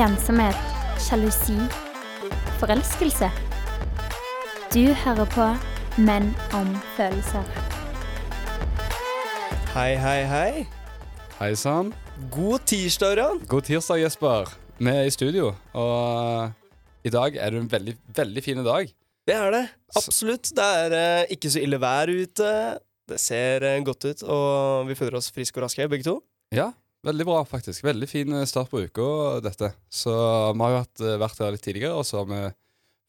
ensomhet, sjalusi, forelskelse. Du hører på Menn om følelser. Hei, hei, hei. Hei sann. God tirsdag, Ørjan. God tirsdag, Jesper. Vi er i studio, og uh, i dag er det en veldig, veldig fin dag. Det er det. Absolutt. Det er eh, ikke så ille vær ute. Det ser eh, godt ut, og vi føler oss friske og raske, begge to. Ja, veldig bra, faktisk. Veldig fin eh, start på uka, dette. Så vi har jo hatt, eh, vært her litt tidligere, og så har vi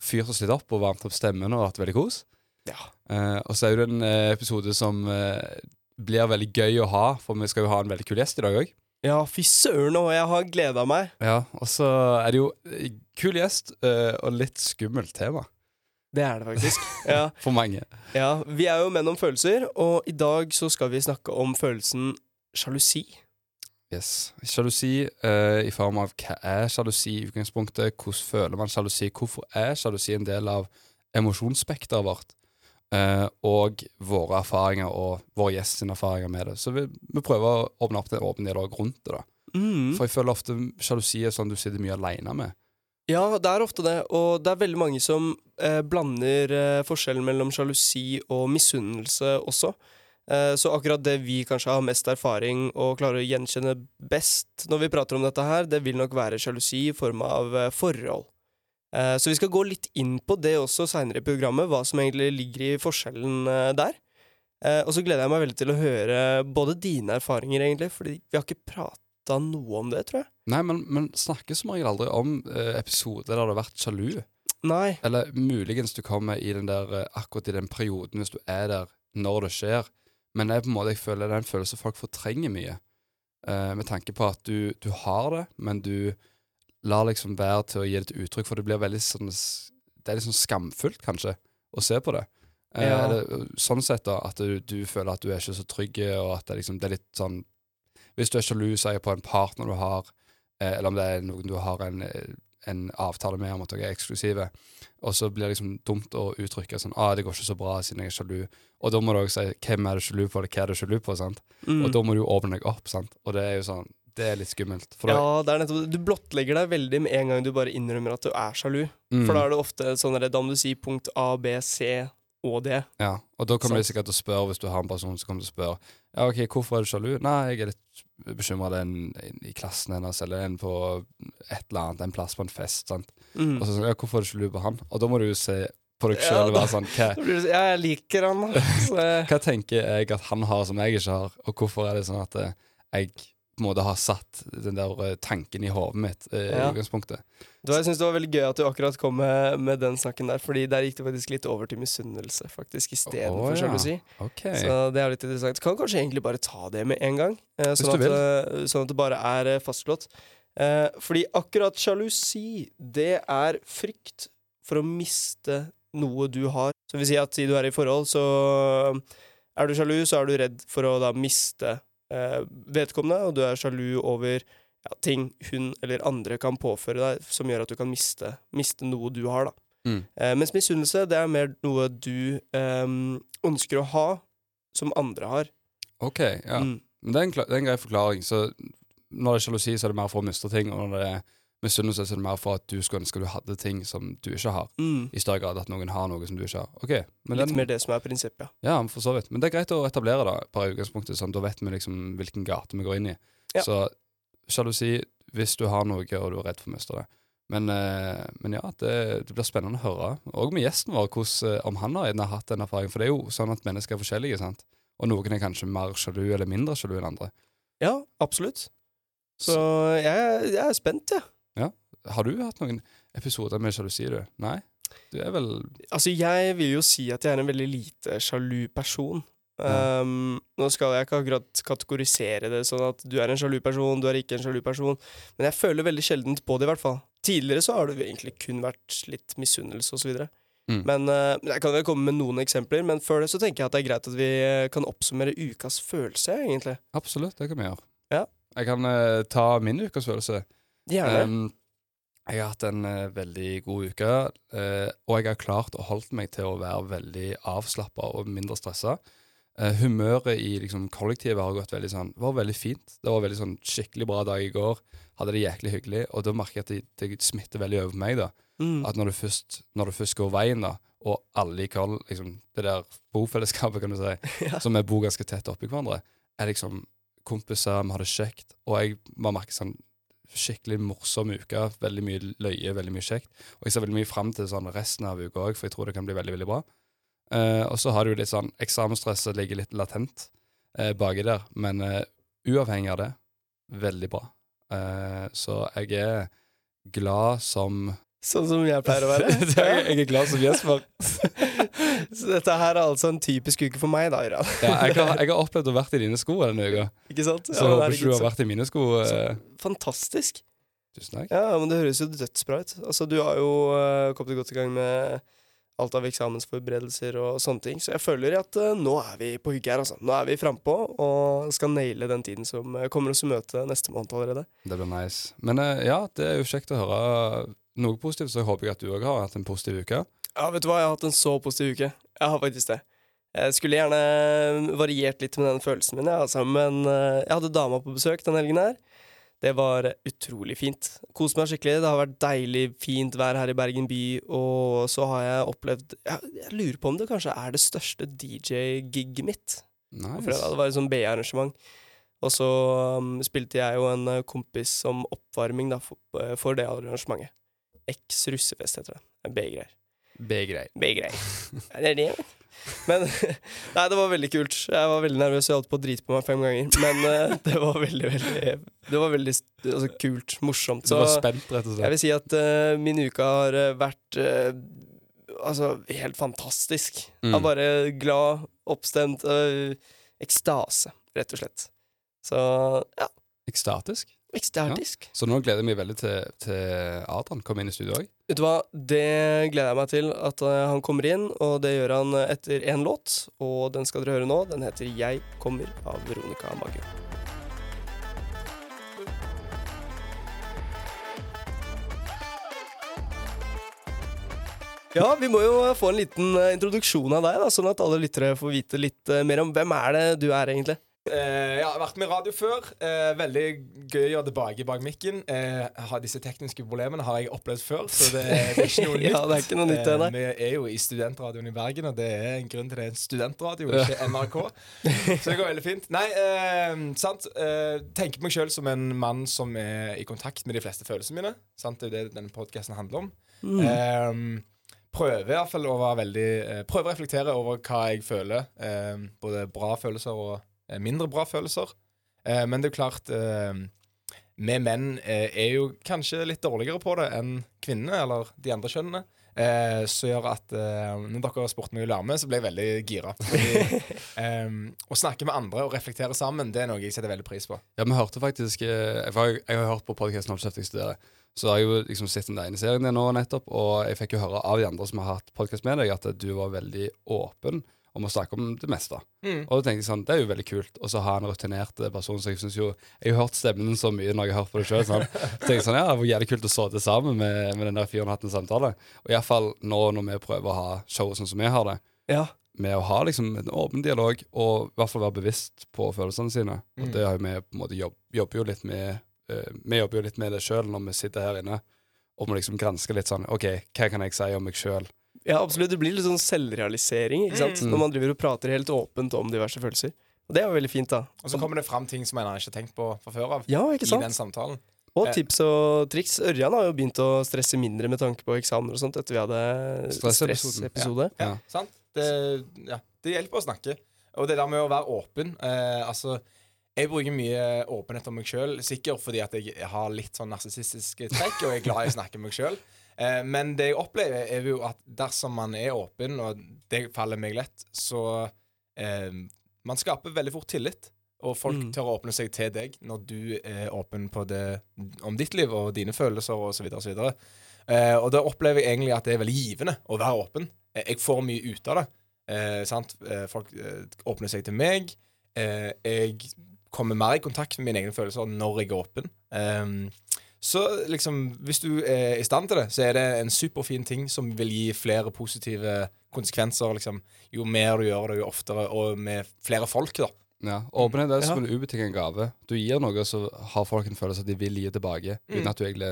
fyrt oss litt opp og varmt opp stemmen og hatt veldig kos. Ja. Eh, og så er det en eh, episode som eh, blir veldig gøy å ha, for vi skal jo ha en veldig kul gjest i dag òg. Ja, fy søren, og jeg har gleda meg. Ja, og så er det jo kul gjest eh, og litt skummelt tema Det er det faktisk. ja, for mange. ja. Vi er jo menn om følelser, og i dag så skal vi snakke om følelsen sjalusi. Yes. Sjalusi uh, i form av hva er sjalusi i utgangspunktet? Hvordan føler man sjalusi? Hvorfor er sjalusi en del av emosjonsspekteret vårt? uh, og våre erfaringer og vår gjest sine erfaringer med det. Så vi, vi prøver å åpne opp en åpen dialog rundt det. da Mm. For jeg føler ofte sjalusi er sånn du sitter mye aleine med. Ja, det er ofte det, og det er veldig mange som eh, blander eh, forskjellen mellom sjalusi og misunnelse også. Eh, så akkurat det vi kanskje har mest erfaring og klarer å gjenkjenne best når vi prater om dette her, det vil nok være sjalusi i form av eh, forhold. Eh, så vi skal gå litt inn på det også seinere i programmet, hva som egentlig ligger i forskjellen der. Og så gleder jeg meg veldig til å høre både dine erfaringer, egentlig, fordi vi har ikke prata noe om det, tror jeg. Nei, men, men snakker som regel aldri om episoder der du har vært sjalu. Nei. Eller muligens du kommer i den der akkurat i den perioden hvis du er der når det skjer. Men det er på en måte, jeg føler det er en følelse folk fortrenger mye. Eh, med tanke på at du, du har det, men du lar liksom være til å gi det et uttrykk, for det blir veldig sånn Det er litt sånn skamfullt, kanskje, å se på det. Eh, Ja. eller, sånn sett, da, at du, du føler at du er ikke så trygg, og at det, liksom, det er litt sånn Hvis du er sjalu, sier på en partner du har, eh, eller om det er noen du har en, eh, en avtale med om at dere er eksklusive, og så blir det liksom dumt å uttrykke sånn ah, 'Det går ikke så bra siden jeg er sjalu'. Og da må du også si 'Hvem er du sjalu på?' eller 'Hva er du sjalu på?' sant? Mm. Og da må du åpne deg opp, sant? Og det er jo sånn Det er litt skummelt. Ja, det er nettopp. Du blottlegger deg veldig med en gang du bare innrømmer at du er sjalu. mm, For da er det ofte sånn der, da må du si punkt A, B, C og D. ja. Og da kommer de sikkert til å spørre, hvis du har en person som kommer til å spørre Ja, ok, hvorfor er du sjalu? Nei, jeg er litt bekymra en i klassen hennes, eller en på et eller annet, en plass på en fest. Mm. Og så sånn, ja, hvorfor er du sjalu på han? Og da må du jo se på deg Ja, sjøl og være sånn hva, det sånn, Ja, jeg liker han, da. Så, eh, hva tenker jeg at han har som jeg ikke har, og hvorfor er det sånn at eh, jeg på en måte har satt den der eh, tanken i hodet mitt eh, Ja. i utgangspunktet? da, jeg synes det var veldig gøy at du akkurat kom med, med den snakken der, Fordi der gikk det faktisk litt over til misunnelse, faktisk, istedenfor Å, ja. sjalusi. Okay. Så det er litt interessant. Kan kanskje egentlig bare ta det med en gang, eh, sånn, du at, eh, sånn at det bare er eh, fastslått. Eh, fordi akkurat sjalusi, det er frykt for å miste noe du har. Så vil si at si du er i forhold, så er du sjalu, så er du redd for å da miste vedkommende, og du er sjalu over ja, ting hun eller andre kan påføre deg som gjør at du kan miste, miste noe du har, da. Mm. Eh, mens misunnelse, det er mer noe du eh, ønsker å ha, som andre har. Ok, ja. Mm. Men det er, en, det er en grei forklaring. Så når det er sjalusi, så er det mer for å miste ting. Og når det er misunnelse, er det mer for at du skulle ønske du hadde ting som du ikke har. Mm. I større grad at noen har noe som du ikke har. Ok, men Litt den, mer det som er prinsippet, ja. Ja, for så vidt. Men det er greit å etablere det på utgangspunktet. Sånn, da vet vi liksom hvilken gate vi går inn i. Ja. Så sjalusi hvis du har noe og du er redd for å miste det. Men, eh, men ja, det, det blir spennende å høre. Og med gjesten vår, hvordan, eh, om han har hatt den erfaringen. For det er jo sånn at mennesker er forskjellige, sant. Og noen er kanskje mer sjalu eller mindre sjalu enn andre. Ja, absolutt. Så jeg, jeg er spent, jeg. Har du hatt noen episoder med sjalusi, du? Nei? Du er vel Altså, jeg vil jo si at jeg er en veldig lite sjalu person. Ja. Um, nå skal jeg ikke akkurat kategorisere det sånn at du er en sjalu person, du er ikke en sjalu person, men jeg føler veldig sjeldent på det, i hvert fall. Tidligere så har det egentlig kun vært litt misunnelse videre. Mm. Men uh, jeg kan vel komme med noen eksempler, men før det så tenker jeg at det er greit at vi eh, kan oppsummere ukas følelse, egentlig. Absolutt, det kan vi gjøre. Ja. Jeg kan uh, ta min ukas følelse. Gjerne. Um, jeg har hatt en uh, veldig god uke, uh, og jeg har klart å holde meg til å være veldig avslappa og mindre stressa. Uh, humøret i liksom, kollektivet har gått veldig sånn var veldig fint. Det var veldig sånn skikkelig bra dag i går. Hadde det jæklig hyggelig. Og da merker jeg at det, det smitter veldig over på meg. da Mm. At når du først, når du først går veien, da og alle i koll, liksom, det der bofellesskapet, kan du si, Ja. som vi bor ganske tett oppi hverandre, er liksom kompiser, vi har det kjekt. Og jeg bare merker sånn skikkelig morsom uke. Veldig mye løye, veldig mye kjekt. Og jeg ser veldig mye fram til sånn resten av uka òg, for jeg tror det kan bli veldig, veldig bra. Eh, og så har du litt sånn Eksamensstresset ligger litt latent eh, baki der, men eh, uavhengig av det, veldig bra. Eh, så jeg er glad som Sånn som jeg pleier å være. jeg, er glad som Jesper. Så dette her er altså en typisk uke for meg, da, Iran. Ja, jeg, har, jeg har opplevd å vært i dine sko denne uka, Ikke sant? så Ja, håper ikke du har vært i mine sko. Så, Fantastisk. tusen takk. Ja, men det høres jo dødsbra ut. Altså, du har jo uh, kommet godt i gang med alt av eksamensforberedelser og sånne ting, så jeg føler at uh, nå er vi på hugget her, altså. Nå er vi frampå og skal naile den tiden som eh, kommer oss i møte neste måned allerede. Det blir nice. Men uh, ja, det er jo kjekt å høre noe positivt, så jeg håper jeg at du òg har hatt en positiv uke. Ja, vet du hva, jeg har hatt en så positiv uke. Jeg har faktisk det. Jeg skulle gjerne variert litt med den følelsen min, ja, altså, men uh, jeg hadde dama på besøk den helgen her. Det var utrolig fint. Kost meg skikkelig. Det har vært deilig, fint vær her i Bergen by, og så har jeg opplevd Jeg, jeg lurer på om det kanskje er det største DJ-giget mitt Nice. Det var et sånn BA-arrangement. Og så um, spilte jeg jo en eh, kompis som oppvarming da, for, eh, for det arrangementet. X russefest heter det. Det er B-greier. Det det. Men Nei, det var veldig kult. Jeg var veldig nervøs, jeg holdt på å drite på meg fem ganger. Men uh, det var veldig, veldig Det var veldig altså, kult. Morsomt. Du var spent, rett og jeg vil si at uh, min uke har eh, vært uh, Altså helt fantastisk. Jeg Mm. er bare glad, oppstemt, ekstase, rett og slett. Så ja, Ekstatisk. Ekstatisk. Så nå gleder jeg meg veldig til, til Adrian kommer inn i studio òg. Vet du hva, det gleder jeg meg til at eh, han kommer inn, og det gjør han eh, etter én låt. Og den skal dere høre nå. Den heter 'Jeg kommer' av Veronica Maggio. Ja, vi må jo få en liten eh, introduksjon av deg, da, sånn at alle lyttere får vite litt mer om hvem er det du er, egentlig. Eh, ja, jeg har vært med i radio før. Eh, veldig gøy å være tilbake bak mikken. Eh, disse tekniske problemene har jeg opplevd før, så det, det er ikke noe nytt. Ja, det er ikke noe nytt, det, vi er jo i studentradioen i Bergen, og det er en grunn til det er en studentradio, ikke NRK. Så det går veldig fint. Nei, eh, sant. Eh, tenker på meg sjøl som en mann som er i kontakt med de fleste følelsene mine. Sant? Det er jo det denne podkasten handler om. Mm. Eh, prøver i hvert fall å være veldig eh, Prøver å reflektere over hva jeg føler. Eh, både bra følelser og eh, mindre bra følelser. Eh, men det er jo klart eh, Vi menn eh, er jo kanskje litt dårligere på det enn kvinnene, eller de andre kjønnene. Eh, som gjør at eh, når dere spurte meg å være med, så ble jeg veldig gira. Fordi, eh, å snakke med andre og reflektere sammen, det er noe jeg setter veldig pris på. Ja, vi hørte faktisk eh, Jeg, var, jeg har hørt på podkasten Oppsett jeg studerer. Så har jeg jo liksom sett den ene serien din nå nettopp, og jeg fikk jo høre av de andre som har hatt podkast med deg, at du var veldig åpen om å snakke om det meste. Mm. Og da tenkte jeg sånn, det er jo veldig kult. Og så ha en rutinert person. Så jeg synes jo Jeg har hørt stemmen så mye når jeg har hørt på det sjøl. Sånn. Så tenkte jeg sånn, ja, det var jævlig kult å sitte sammen med, med den der fyren og hatt en samtale. Og iallfall nå når vi prøver å ha show sånn som vi har det, Ja. med å ha liksom en åpen dialog, og i hvert fall være bevisst på følelsene sine. Og Mm. det har vi på en måte jobb, jobber jo litt med uh, Vi jobber jo litt med det sjøl når vi sitter her inne og må liksom granske litt sånn OK, hva kan jeg si om meg sjøl? Ja, absolutt. Det blir litt sånn selvrealisering ikke sant? Mm. når man driver og prater helt åpent om diverse følelser. Og det er jo veldig fint, da. Og så kommer det fram ting som en ikke har tenkt på fra før av. Ja, ikke I den samtalen. Og Eh. tips og triks. Ørjan har jo begynt å stresse mindre med tanke på eksamener og sånt etter vi hadde stressepisode. Ja. Sant? Det, ja, det hjelper å snakke. Og det der med å være åpen eh, Altså, jeg bruker mye åpenhet om meg sjøl, sikkert fordi at jeg har litt sånn narsissistiske trekk, og jeg er glad i å snakke med meg sjøl. Eh, men det jeg opplever, er jo at dersom man er åpen, og det faller meg lett, så eh, Man skaper veldig fort tillit. Og folk Mm. tør å åpne seg til deg når du er åpen på det om ditt liv og dine følelser osv. Og, så videre, og, så eh, og da opplever jeg egentlig at det er veldig givende å være åpen. Eh, Jeg får mye ut av det. Eh, sant? Eh, folk eh, åpner seg til meg. Eh, jeg kommer mer i kontakt med mine egne følelser når jeg er åpen. Ehm, så liksom, hvis du er i stand til det, så er det en superfin ting som vil gi flere positive konsekvenser liksom, jo mer du gjør det, jo oftere, og med flere folk, da. Ja. Åpenhet er som en ubetinget gave. Du gir noe, så har folk en følelse at de vil gi tilbake, uten Mm. at du egentlig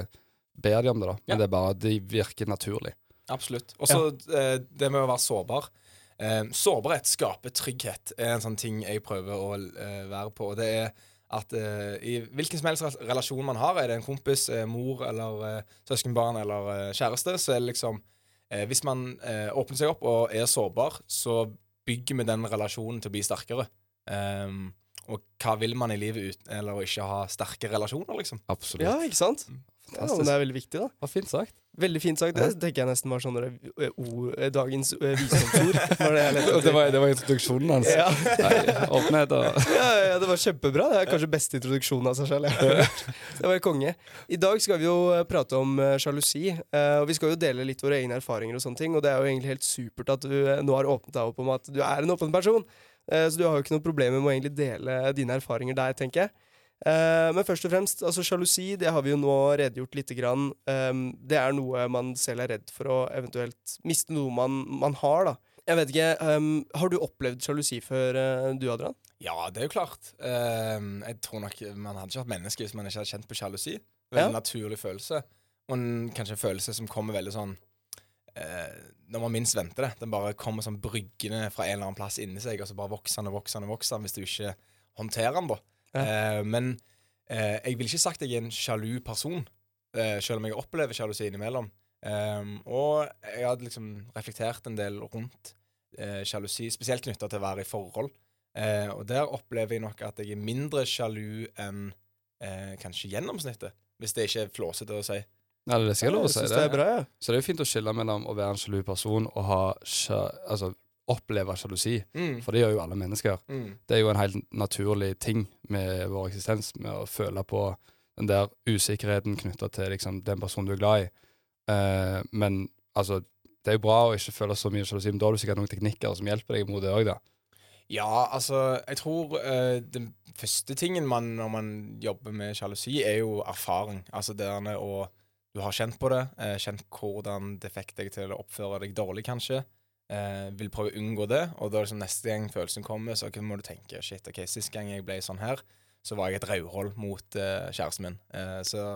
ber dem om det. da Men Ja. det er bare de virker naturlig. Absolutt. Og så ja. det med å være sårbar. Eh, sårbarhet skaper trygghet, er en sånn ting jeg prøver å eh, være på. Og det er at uh, i hvilken som helst relasjon man har, er det en kompis, uh, mor eller uh, søskenbarn eller kjæreste, så er det liksom eh, Hvis man åpner seg opp og er sårbar, så bygger vi den relasjonen til å bli sterkere. Um, og hva vil man i livet uten eller å ikke ha sterke relasjoner, liksom? Absolutt. Ja, ikke sant? Ja, men det er veldig viktig, da. Hva fint sagt. Veldig fint sagt. Det tenker jeg nesten var sånn eh, dagens eh, visdomsord. Var det, det var, det var introduksjonen hans. ja. Nei, åpenhet og ja, ja, det var kjempebra. Det er kanskje beste introduksjonen av seg selv. Det var konge. I dag skal vi jo eh, prate om sjalusi. Og vi skal jo dele litt våre egne erfaringer og sånne ting. Og det er jo egentlig helt supert at du nå har åpnet deg opp om at du er en åpen person. Så du har jo ikke noe problemer med å egentlig dele dine erfaringer der, tenker jeg. Eh, Men først og fremst, altså sjalusi, det har vi jo nå redegjort lite grann. Um, Det er noe man selv er redd for å eventuelt miste noe man, man har, da. Jeg vet ikke, um, Har du opplevd sjalusi før, uh, du, Adrian? Ja, det er jo klart. Uh, jeg tror nok Man hadde ikke vært menneske hvis man ikke hadde kjent på sjalusi. Veldig Ja. naturlig følelse. Og en, kanskje en følelse som kommer veldig sånn eh, Når man minst venter det. Den bare kommer sånn bryggende fra en eller annen plass inni seg, og så bare vokser den og vokser den og vokser hvis du ikke håndterer den, da. Eh, men eh, jeg vil ikke sagt jeg er en sjalu person, eh, selv om jeg opplever sjalusi innimellom. Ehm, og jeg hadde liksom reflektert en del rundt eh, sjalusi, spesielt knytta til å være i forhold. Eh, og der opplever jeg nok at jeg er mindre sjalu enn eh, kanskje gjennomsnittet. Hvis det ikke er flåsete å si. Ja, det er skal jeg lov å si. Det. det er bra, ja. Så det er jo fint å skille mellom å være en sjalu person og ha sja, altså, oppleve sjalusi. Mm. For det gjør jo alle mennesker. Mm. Det er jo en helt naturlig ting med vår eksistens, med å føle på den der usikkerheten knytta til liksom, den personen du er glad i. Uh, men altså, det er jo bra å ikke føle så mye sjalusi, men da har du sikkert noen teknikker som hjelper deg mot det òg, da. Ja, altså, jeg tror uh, den første tingen man, når man jobber med sjalusi, er jo erfaring. Altså det der å Du har kjent på det, Uh, kjent hvordan det fikk deg til å oppføre deg dårlig, kanskje. Eh, vil prøve å unngå det, og da liksom neste gang følelsen kommer, så må du tenke shit, ok, sist gang jeg ble sånn her, så var jeg et rødhold mot eh, kjæresten min. Eh, så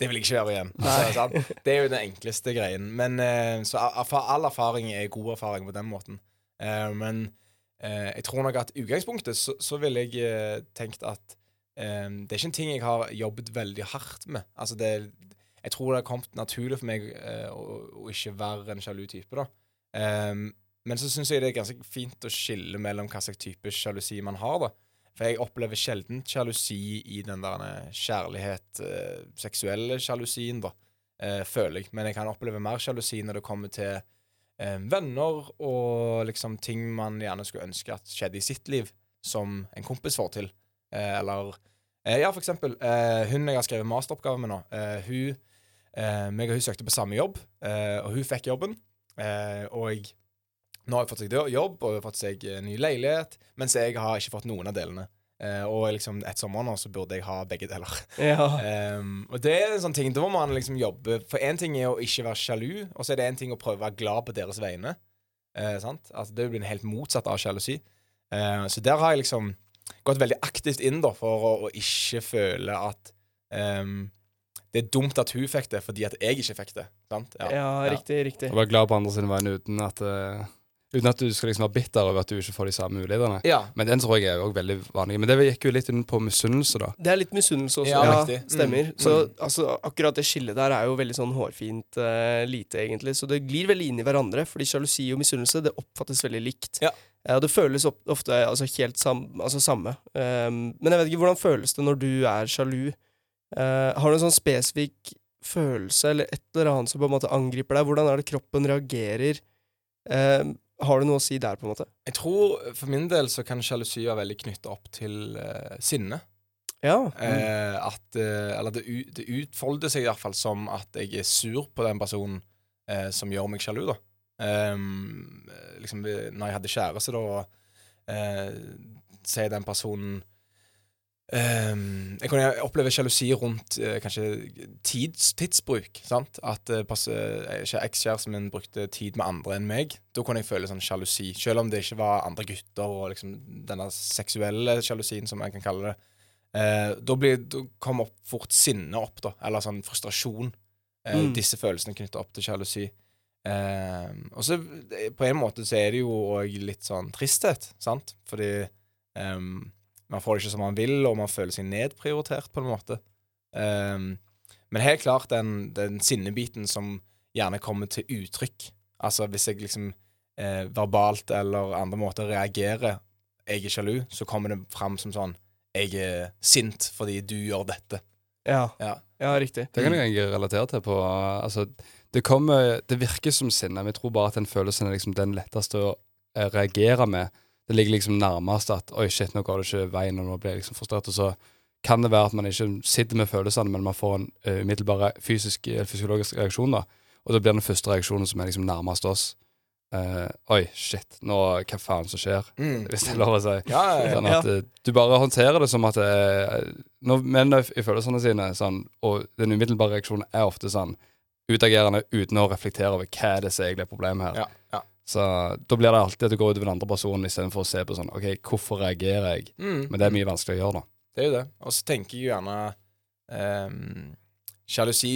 det vil jeg ikke gjøre igjen. Altså, det er jo den enkleste greien. Men eh, Så all erfaring er god erfaring på den måten. Eh, men eh, jeg tror nok at utgangspunktet så, så ville jeg tenkt at det er ikke en ting jeg har jobbet veldig hardt med. Altså det Jeg tror det har kommet naturlig for meg å, å ikke være en sjalu type, da. Eh, men så syns jeg det er ganske fint å skille mellom hva slags type sjalusi man har, da. For jeg opplever sjelden sjalusi i den der eh, kjærlighet, uh, seksuelle sjalusien, da, uh, føler jeg. Men jeg kan oppleve mer sjalusi når det kommer til uh, venner og liksom ting man gjerne skulle ønske at skjedde i sitt liv, som en kompis får til. Eller Ja, for eksempel. Hun jeg har skrevet masteroppgave med nå, hun meg og hun søkte på samme jobb, og hun fikk jobben. Eh, og nå har jeg fått seg jobb og jeg har fått seg eh, ny leilighet, mens jeg har ikke fått noen av delene. Eh, og liksom et sommer nå så burde jeg ha begge deler. Ja. Um, og det er en sånn ting, Da må man liksom jobbe For én ting er å ikke være sjalu, og så er det en ting å prøve å være glad på deres vegne. Eh, sant? Altså, det blir en helt motsatt av sjalusi. Eh, så der har jeg liksom gått veldig aktivt inn da for å, å ikke føle at ehm, det er dumt at hun fikk det, fordi at jeg ikke fikk det. Sant? ja, riktig, riktig. Og være glad på andre sin vegne uten at eh, Uten at du skal liksom være bitter over at du ikke får de samme mulighetene. Ja. Men den tror jeg er også veldig vanlig. Men det gikk jo litt inn på misunnelse, da. Det er litt misunnelse også. Ja, Ja. Mm, stemmer. mm. Så altså, akkurat det skillet der er jo veldig sånn hårfint uh, lite, egentlig. Så det glir veldig inn i hverandre, fordi sjalusi og misunnelse det oppfattes veldig likt. Ja. Og det føles ofte altså, helt sam, altså, samme. Um, men jeg vet ikke, hvordan føles det når du er sjalu? Eh, har du en sånn spesifikk følelse eller et eller annet som på en måte angriper deg? Hvordan er det kroppen reagerer? Eh, har du noe å si der, på en måte? Jeg tror for min del så kan sjalusi være veldig knytta opp til eh, sinne. Ja. Eh, at Eller det, det utfolder seg iallfall som at jeg er sur på den personen eh, som gjør meg sjalu, da. Eh, liksom Når jeg hadde kjæreste, da, uh, sier den personen Ehm, jeg kan oppleve sjalusi rundt uh, kanskje tids, tidsbruk. sant? At uh, ekskjæresten min brukte tid med andre enn meg. Da kunne jeg føle sånn sjalusi. Selv om det ikke var andre gutter og liksom denne seksuelle sjalusien, som jeg kan kalle det. Uh, da, blir, da kom opp fort sinne opp, da. Eller sånn frustrasjon. Uh, mm. Disse følelsene knytta opp til sjalusi. Eh, og så på en måte så er det jo òg litt sånn tristhet, sant? Fordi um, man får det ikke som man vil, og man føler seg nedprioritert på en måte. Um, men helt klart den, den sinnebiten som gjerne kommer til uttrykk. Altså hvis jeg liksom eh, verbalt eller andre måter reagerer, jeg er sjalu, så kommer det fram som sånn Jeg er sint fordi du gjør dette. Ja, ja. ja riktig. Det kan jeg relatere til på Altså, det kommer Det virker som sinne, men jeg tror bare at den følelsen er liksom den letteste å eh, reagere med det ligger liksom nærmest at oi, shit, nå går det ikke veien, og nå blir jeg liksom frustrert. Og så kan det være at man ikke sitter med følelsene, men man får en uh, umiddelbar fysisk, fysiologisk reaksjon. da. Og da blir den første reaksjonen som er liksom nærmest oss uh, Oi, shit, nå, hva faen som skjer? Mm. Hvis det er lov å si. Ja, ja, ja. Sånn at uh, du bare håndterer det som at Når menn er i følelsene sine, sånn, og den umiddelbare reaksjonen er ofte sånn utagerende uten å reflektere over hva det er som egentlig er problemet her. Ja. Så da blir det alltid at du går utover den andre personen istedenfor å se på sånn OK, hvorfor reagerer jeg? Mm. Men det er mye vanskelig å gjøre, da. Det er jo det. Og så tenker jeg jo gjerne um, Sjalusi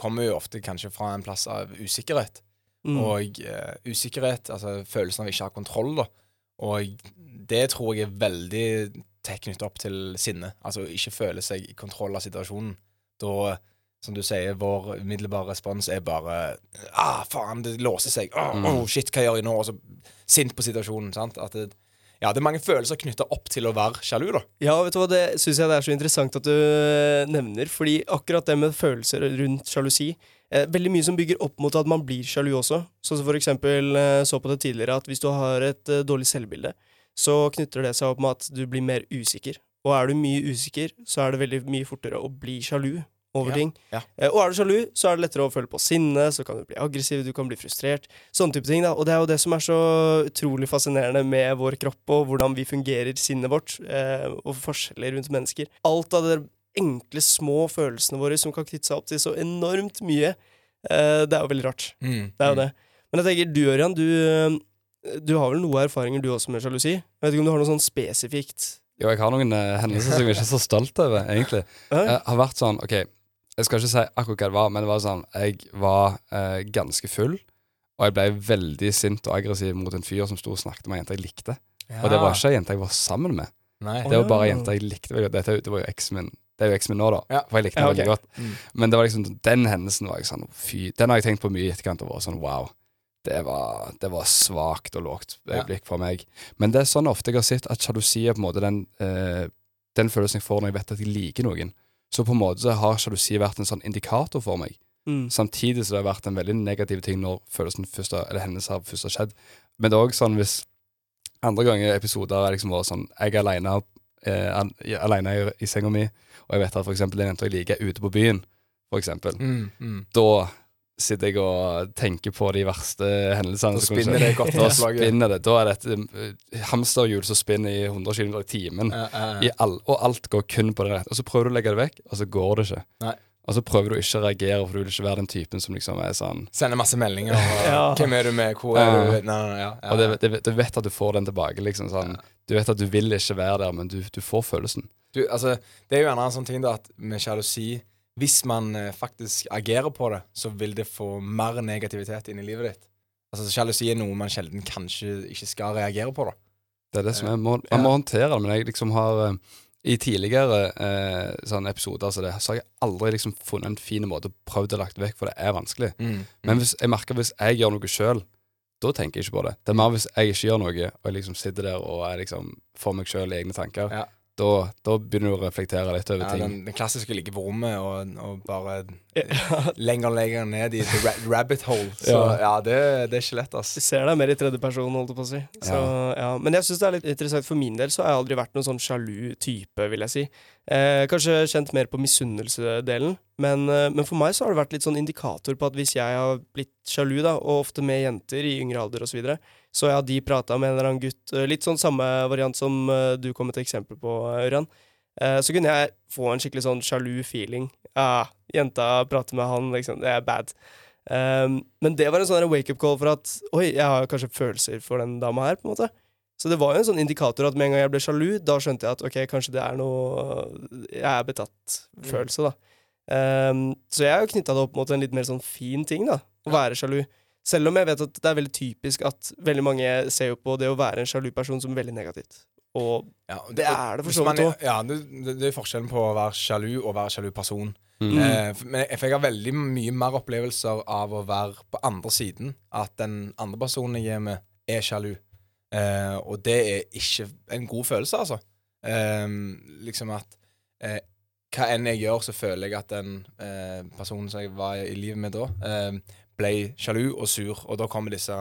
kommer jo ofte kanskje fra en plass av usikkerhet. Mm. Og uh, usikkerhet, altså følelsen av ikke å ha kontroll, da. Og det tror jeg er veldig tett knyttet opp til sinne. Altså ikke føle seg i kontroll av situasjonen. Da som du sier, vår umiddelbare respons er bare ah, faen, det låser seg. Oh, oh, shit, hva gjør jeg nå? Og så sint på situasjonen. sant? At det, ja, det er mange følelser knytta opp til å være sjalu, da. Ja, vet du hva, det syns jeg det er så interessant at du eh, nevner. Fordi akkurat det med følelser rundt sjalusi eh, Veldig mye som bygger opp mot at man blir sjalu også. Som for eksempel eh, så på det tidligere at hvis du har et eh, dårlig selvbilde, så knytter det seg opp med at du blir mer usikker. Og er du mye usikker, så er det veldig mye fortere å bli sjalu over ja, ting. Ja. Eh, og er du sjalu, så er det lettere å føle på sinne, så kan du bli aggressiv, du kan bli frustrert. Sånne type ting. da. Og det er jo det som er så utrolig fascinerende med vår kropp, og hvordan vi fungerer, sinnet vårt, eh, og forskjeller rundt mennesker. Alt av de enkle, små følelsene våre som kan knytte seg opp til så enormt mye. Eh, det er jo veldig rart. Mm, det er jo mm. det. Men jeg tenker, du Ørjan, du, eh, du har vel noen erfaringer du også med sjalusi? Jeg vet ikke om du har noe sånn spesifikt? Jo, jeg har noen uh, hendelser som jeg ikke er så stolt over, egentlig. Jeg har vært sånn, ok jeg skal ikke si akkurat hva det var, men det var sånn Jeg var eh, ganske full, og jeg ble veldig sint og aggressiv mot en fyr som sto og snakket med ei jente jeg likte. Ja. Og det var ikke ei jente jeg var sammen med. Nei. Det var bare ei jente jeg likte. Dette, det var jo eksen min. Det er jo eksen min nå, da. Ja. For jeg likte henne ja, okay. veldig godt. Mm. Men det var liksom den hendelsen var jeg sånn Fy. Den har jeg tenkt på mye i etterkant og vært sånn wow. Det var, det var svakt og lågt øyeblikk for meg. Men det er sånn ofte jeg har sett at sjalusi er på en måte den, eh, den følelsen jeg får når jeg vet at jeg liker noen. Så på en måte så har sjalusi vært en sånn indikator for meg. Mm. Samtidig så det har vært en veldig negativ ting når følelsen først eller hendelser først har skjedd. Men det er òg sånn hvis andre ganger episoder har liksom vært sånn Jeg er aleine eh, alene i, i senga mi, og jeg vet at for eksempel en jente jeg liker, er ute på byen, for eksempel. Mm, mm. Da sitter jeg og tenker på de verste hendelsene. Da spinner det godt. Da spinner det. Da er det et uh, hamsterhjul som spinner i 100 km i timen. Uh, all, og alt går kun på det rette. Og så prøver du å legge det vekk, og så går det ikke. Nei. Og så prøver du ikke å reagere, for du vil ikke være den typen som liksom er sånn Sender masse meldinger. Og, ja. 'Hvem er du med? Hvor er du?' Nei, nei, ja, ja, Og det, det, du vet at du får den tilbake. liksom sånn Du vet at du vil ikke være der, men du, du får følelsen. Du, altså, det er jo en en sånn ting da at med sjalusi hvis man eh, faktisk agerer på det, så vil det få mer negativitet inn i livet ditt. Altså Sjalusi er noe man sjelden kanskje ikke skal reagere på. da Det er det som er, Man må håndtere det, men jeg liksom har eh, i tidligere eh, sånne episoder så, det, så har jeg aldri liksom funnet en fin måte å prøve å lagt vekk, for det er vanskelig. Mm, mm. Men hvis, jeg merker hvis jeg gjør noe sjøl, da tenker jeg ikke på det. Det er mer hvis jeg ikke gjør noe, og jeg liksom sitter der og er liksom for meg sjøl i egne tanker. Ja da, da, begynner du å reflektere litt over ja, ting. Den, den klassiske ligge på rommet og, og bare lenger og lenger ned i the rabbit hole. Så ja, ja det, det, er ikke lett, ass. Du ser deg mer i tredje person, holdt jeg på å si. Så, ja. Men jeg syns det er litt interessant. For min del så har jeg aldri vært noen sånn sjalu type, vil jeg si. Eh, kanskje kjent mer på misunnelsedelen, men, eh, men, for meg så har det vært litt sånn indikator på at hvis jeg har blitt sjalu, da, og ofte med jenter i yngre alder osv., så, videre, så har de prata med en eller annen gutt, eh, litt sånn samme variant som uh, du kom et eksempel på, Ørjan. eh, så kunne jeg få en skikkelig sånn sjalu feeling. Ah, jenta prater med han, liksom. Det er bad. Um, men det var en sånn wake-up call for at oi, jeg har kanskje følelser for den dama her. på en måte Så det var jo en sånn indikator at med en gang jeg ble sjalu, da skjønte jeg at ok, kanskje det er noe Jeg er betatt-følelse, da. Um, så jeg har jo knytta det opp mot en litt mer sånn fin ting, da. Å være sjalu. Selv om jeg vet at det er veldig typisk at veldig mange ser jo på det å være en sjalu person som veldig negativt. Og Ja, det er det for så vidt òg. Ja, det, det, er forskjellen på å være sjalu og være sjalu person. Mm. Eh, for- men jeg, for jeg har veldig mye mer opplevelser av å være på andre siden. At den andre personen jeg er med, er sjalu. Eh, og det er ikke en god følelse, altså. Eh, liksom at eh, hva enn jeg gjør, så føler jeg at den eh, personen som jeg var i livet med da, eh, ble sjalu og sur. Og da kommer disse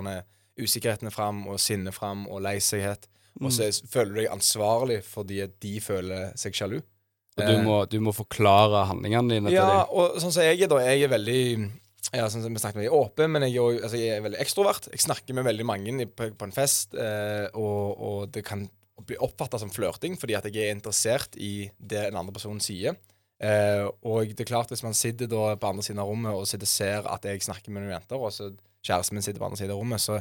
usikkerhetene fram, og sinnet fram, og lei. Og så er- føler du deg ansvarlig fordi de føler seg sjalu. Og du må, du må forklare handlingene dine Ja, til dem. og sånn som jeg er, da. Jeg er veldig ja, sånn som vi snakket er åpen, men jeg er, også, altså, jeg er veldig ekstrovert. Jeg snakker med veldig mange på, på en fest, eh, og, og det kan bli oppfatta som flørting fordi at jeg er interessert i det en andre person sier. Eh, og det er klart, hvis man sitter da på andre siden av rommet og sitter ser at jeg snakker med noen jenter, og så kjæresten min sitter på andre siden av rommet, så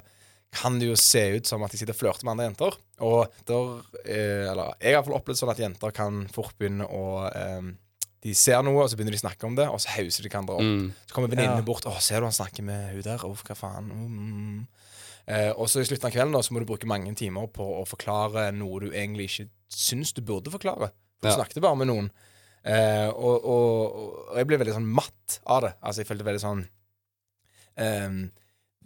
kan det jo se ut som at de sitter og flørter med andre jenter. Og der, eh, eller jeg har i hvert fall opplevd sånn at jenter kan fort begynne å eh, De ser noe, og så begynner de å snakke om det, og så hauser de hverandre opp. Mm. Så kommer venninnene Ja. bort. 'Å, ser du han snakker med hun der? Uff, hva faen?' Mm. Eh, og så i slutten av kvelden da, så må du bruke mange timer på å forklare noe du egentlig ikke syns du burde forklare. For du Ja. snakket bare med noen. Eh, og, og, og jeg ble veldig sånn matt av det. Altså, jeg følte veldig sånn ehm,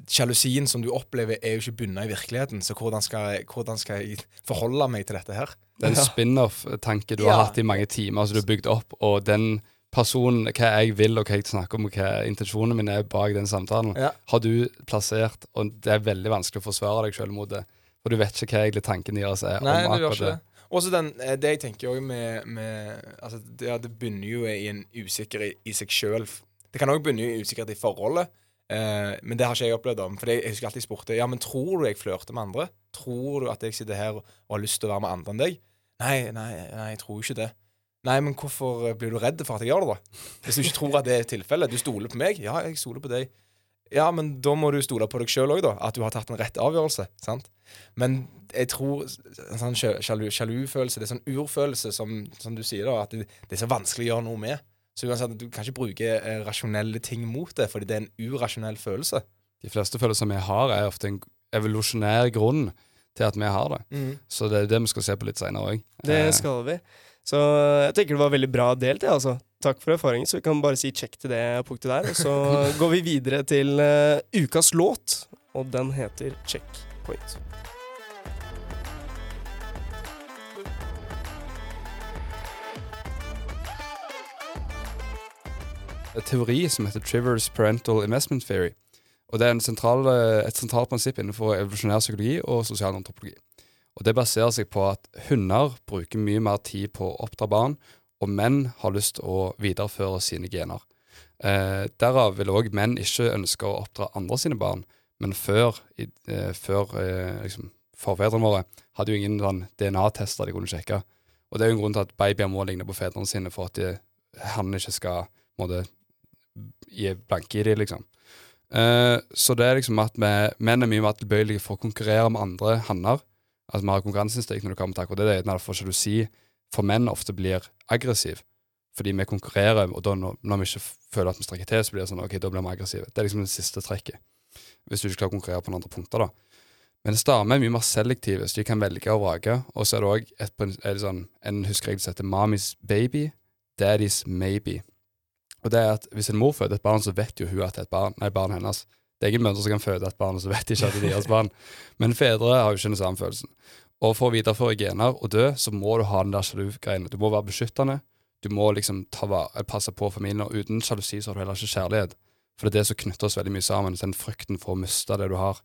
Sjalusien som du opplever, er jo ikke bundet i virkeligheten. Så hvordan skal, jeg, hvordan skal jeg forholde meg til dette her? Det er en spin-off-tanke du Ja. har hatt i mange timer, som du har bygd opp, og den personen, hva jeg vil og hva jeg snakker om, og hva intensjonene mine er bak den samtalen, Ja. har du plassert, og det er veldig vanskelig å forsvare deg selv mot det. For du vet ikke hva egentlig tanken deres er Nei, om det akkurat det. Også den, eh, det jeg tenker også med, med altså det, ja, det bunner jo i en usikkerhet i, i seg sjøl. Det kan òg bunne i usikkerhet i forholdet, eh, men det har ikke jeg opplevd. om For jeg husker alltid jeg spurte Ja, men tror du jeg flørter med andre. Tror du at jeg sitter her og har lyst til å være med andre enn deg? Nei, nei, nei, jeg tror ikke det. Nei, men hvorfor eh, blir du redd for at jeg gjør det, da? Hvis du ikke tror at det er tilfellet. Du stoler på meg? Ja, jeg stoler på deg. Ja, men da må du stole på deg sjøl òg, da. At du har tatt en rett avgjørelse. sant? Men jeg tror en sånn sjalufølelse, sjalu, det er sånn urfølelse, som, som du sier, da, at det, det er så vanskelig å gjøre noe med. Så uansett, du kan ikke bruke eh, rasjonelle ting mot det, fordi det er en urasjonell følelse. De fleste følelser vi har, er ofte en evolusjonær grunn til at vi har det. Så det er det vi skal se på litt seinere òg. Det skal vi. Så jeg tenker det var veldig bra delt, jeg, altså. Takk for erfaringen. Så vi kan bare si check til det punktet der. Og så går vi videre til uh, ukas låt, og den heter Checkpoint. en teori som heter Trivers Parental Investment Theory. Og Det er en sentral, eh, et sentralt prinsipp innenfor evolusjonær psykologi og sosial antropologi. Og Det baserer seg på at hunder bruker mye mer tid på å oppdra barn, og menn har lyst til å videreføre sine gener. Eh, derav vil òg menn ikke ønske å oppdra andre sine barn, men før, i, eh, før eh, liksom, forfedrene våre hadde jo ingen sånn DNA-tester de kunne sjekke. Og det er jo en grunn til at babyer må ligne på fedrene sine for at de, han ikke skal måtte, blanke i de, liksom. Uh, så det er liksom at vi, menn er mye mer tilbøyelige for å konkurrere med andre hanner. Altså Vi har konkurranseinstinkt når det kommer til akkurat det. Det er derfor sjalusi for menn ofte blir aggressiv. Fordi vi konkurrerer, og da når, vi ikke føler at vi strekker til, så blir det sånn, ok, da blir vi aggressive. Det er liksom det siste trekket. Hvis du ikke klarer å konkurrere på noen andre punkter, da. Men damer er mye mer selektive, så de kan velge og vrake. Og så er det òg sånn, en huskeregel som heter 'mommy's baby', 'daddy's maybe'. Og det er at Hvis en mor føder et barn, så vet jo hun at det er et barn, nei, barn hennes. Det er ingen mødre som kan føde et barn, og så vet de ikke at det er deres barn. Men fedre har jo ikke den samme følelsen. Og for å videreføre gener og dø, så må du ha den der sjalu-greiene. Du må være beskyttende. Du må liksom vare, passe på familien. Og uten sjalusi så har du heller ikke kjærlighet. For det er det som knytter oss veldig mye sammen. Den frykten for å miste det du har.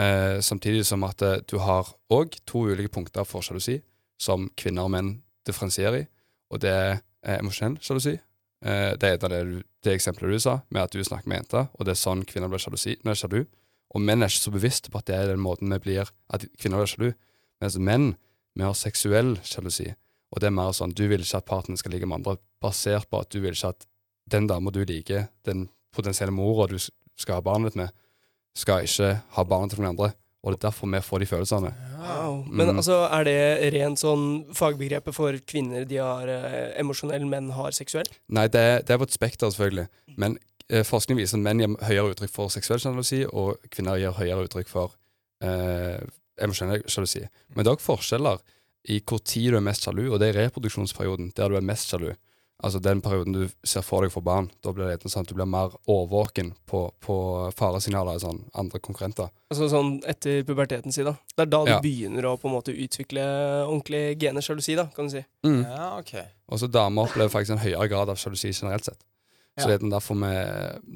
Eh, samtidig som at eh, du har òg to ulike punkter for sjalusi, som kvinner og menn differensierer i. Og det er eh, emosjonell sjalusi. Eh, det er det, av det eksempelet du sa, med at du snakker med jenter, og det er sånn kvinner blir sjalusi, nei, sjalu. Og menn er ikke så bevisste på at det er den måten vi blir, at kvinner blir sjalu. Mens menn, vi har seksuell sjalusi. Og det er mer sånn, du vil ikke at partneren skal ligge med andre, basert på at du vil ikke at den dama du liker, den potensielle mora du skal ha barnet ditt med, skal ikke ha barnet til noen andre. Og det er derfor vi får de følelsene. Wow. Men Mm. altså, er det rent sånn fagbegrepet for kvinner de har eh, emosjonell, menn har seksuell? Nei, det, er- det er på et spekter, selvfølgelig. Men eh, forskning viser at menn gir høyere uttrykk for seksuell sjalusi, og kvinner gir høyere uttrykk for eh, emosjonell sjalusi. Men det er også forskjeller i hvor tid du er mest sjalu, og det er reproduksjonsperioden der du er mest sjalu. Altså den perioden du ser for deg for barn. Da blir det sånn at du blir mer årvåken på, på faresignaler i sånn andre konkurrenter. Altså sånn etter puberteten si, da. Det er da du Ja. begynner å på en måte utvikle ordentlig gener sjalusi, da, kan du si. Ja, ok. Og så damer opplever faktisk en høyere grad av sjalusi generelt sett. Så det er derfor vi,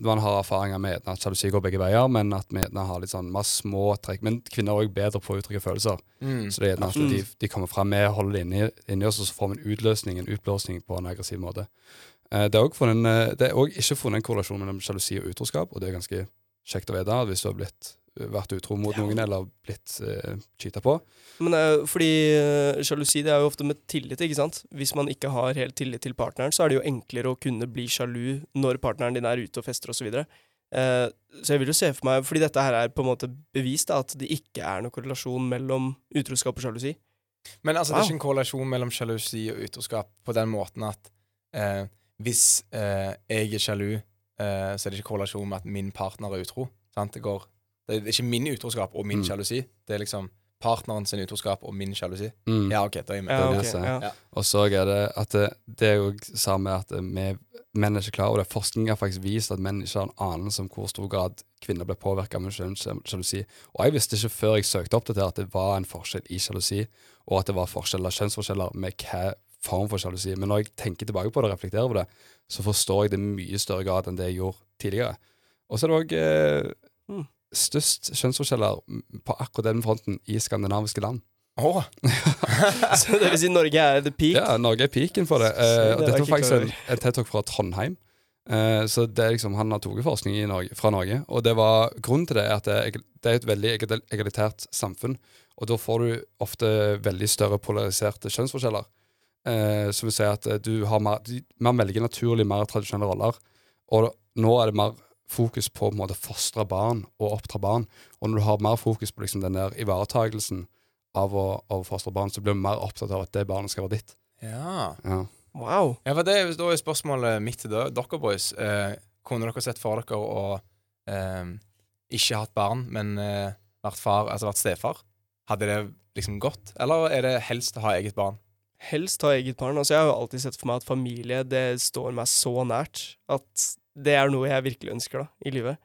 man har erfaringer med at sjalusi går begge veier, men at vi har litt sånn masse små trekk. Men kvinner er også bedre på å uttrykke følelser. Mm. Så det er at de, de kommer fram, vi holder det inni, inni oss, og så får vi en utløsning, en utblåsning på en aggressiv måte. Eh, Det er en, eh, ikke funnet en korrelasjon mellom sjalusi og utroskap, og det er ganske kjekt å vite hvis du har blitt, vært utro mot noen eller blitt uh, cheata på. Men uh, fordi eh, sjalusi det er jo ofte med tillit, ikke sant? Hvis man ikke har helt tillit til partneren, så er det jo enklere å kunne bli sjalu når partneren din er ute og fester osv. Uh, så jeg vil jo se for meg, fordi dette her er på en måte bevist, da, at det ikke er noen korrelasjon mellom utroskap og sjalusi. Men altså, det er ikke en korrelasjon mellom sjalusi og utroskap på den måten at eh, hvis eh, jeg er sjalu, eh, så er det ikke korrelasjon med at min partner er utro. Sant? Det, går, det er ikke min utroskap og min Mm. sjalusi. Det er liksom partneren sin utroskap og min sjalusi. Mm. Ja, OK, da er jeg med. Ja, det ok, jeg ser. ja. Og så er det at det, det er jo samme med at vi menn er ikke klar over det. Forskning har faktisk vist at menn ikke har en anelse om hvor stor grad kvinner blir påvirka av sjalusi. Og jeg visste ikke før jeg søkte opp dette at det var en forskjell i sjalusi, og at det var forskjeller, kjønnsforskjeller med hva form for sjalusi. Men når jeg tenker tilbake på det og reflekterer over det, så forstår jeg det i mye større grad enn det jeg gjorde tidligere. Og så er det òg eh, Mm. Størst kjønnsforskjeller på akkurat den fronten i skandinaviske land. Åh, Så det vil si Norge er the peak. Ja, Norge er peaken for det. Eh, det og dette var faktisk en, en TED-talk fra Trondheim. Uh, så det er liksom, Han har tatt forskning i Norge, fra Norge. Og det var, grunnen til det er at det, er- det er et veldig egal- egalitært samfunn. Og da får du ofte veldig større polariserte kjønnsforskjeller. Uh, som vil si at eh, du har mer, man velger naturlig mer tradisjonelle roller. Og nå er det mer fokus på å fostre barn og oppdra barn. Og når du har mer fokus på liksom den der ivaretakelsen av å, av å fostre barn, så blir du mer opptatt av at det barnet skal være ditt. ja. Ja. Wow. Ja, for det, Da er spørsmålet mitt til dere, dere boys. Eh, kunne dere sett for dere å eh, ikke hatt barn, men eh, vært far, altså vært stefar? Hadde det liksom gått? Eller er det helst å ha eget barn? Helst ha eget barn. Altså, jeg har jo alltid sett for meg at familie det står meg så nært at det er noe jeg virkelig ønsker da, i livet.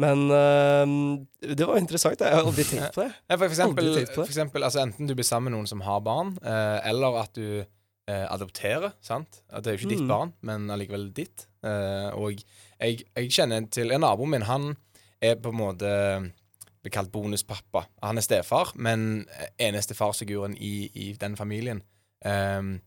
Men øhm, det var interessant. Jeg har aldri tenkt på det. Ja, for eksempel, for eksempel altså enten du blir sammen med noen som har barn, eh, eller at du eh, adopterer. sant? At det er jo ikke ditt Mm. barn, men allikevel ditt. Eh, og jeg, jeg kjenner til en nabo min. Han er på en måte blir kalt bonuspappa. Han er stefar, men eneste farsfiguren i, i den familien. Ehm,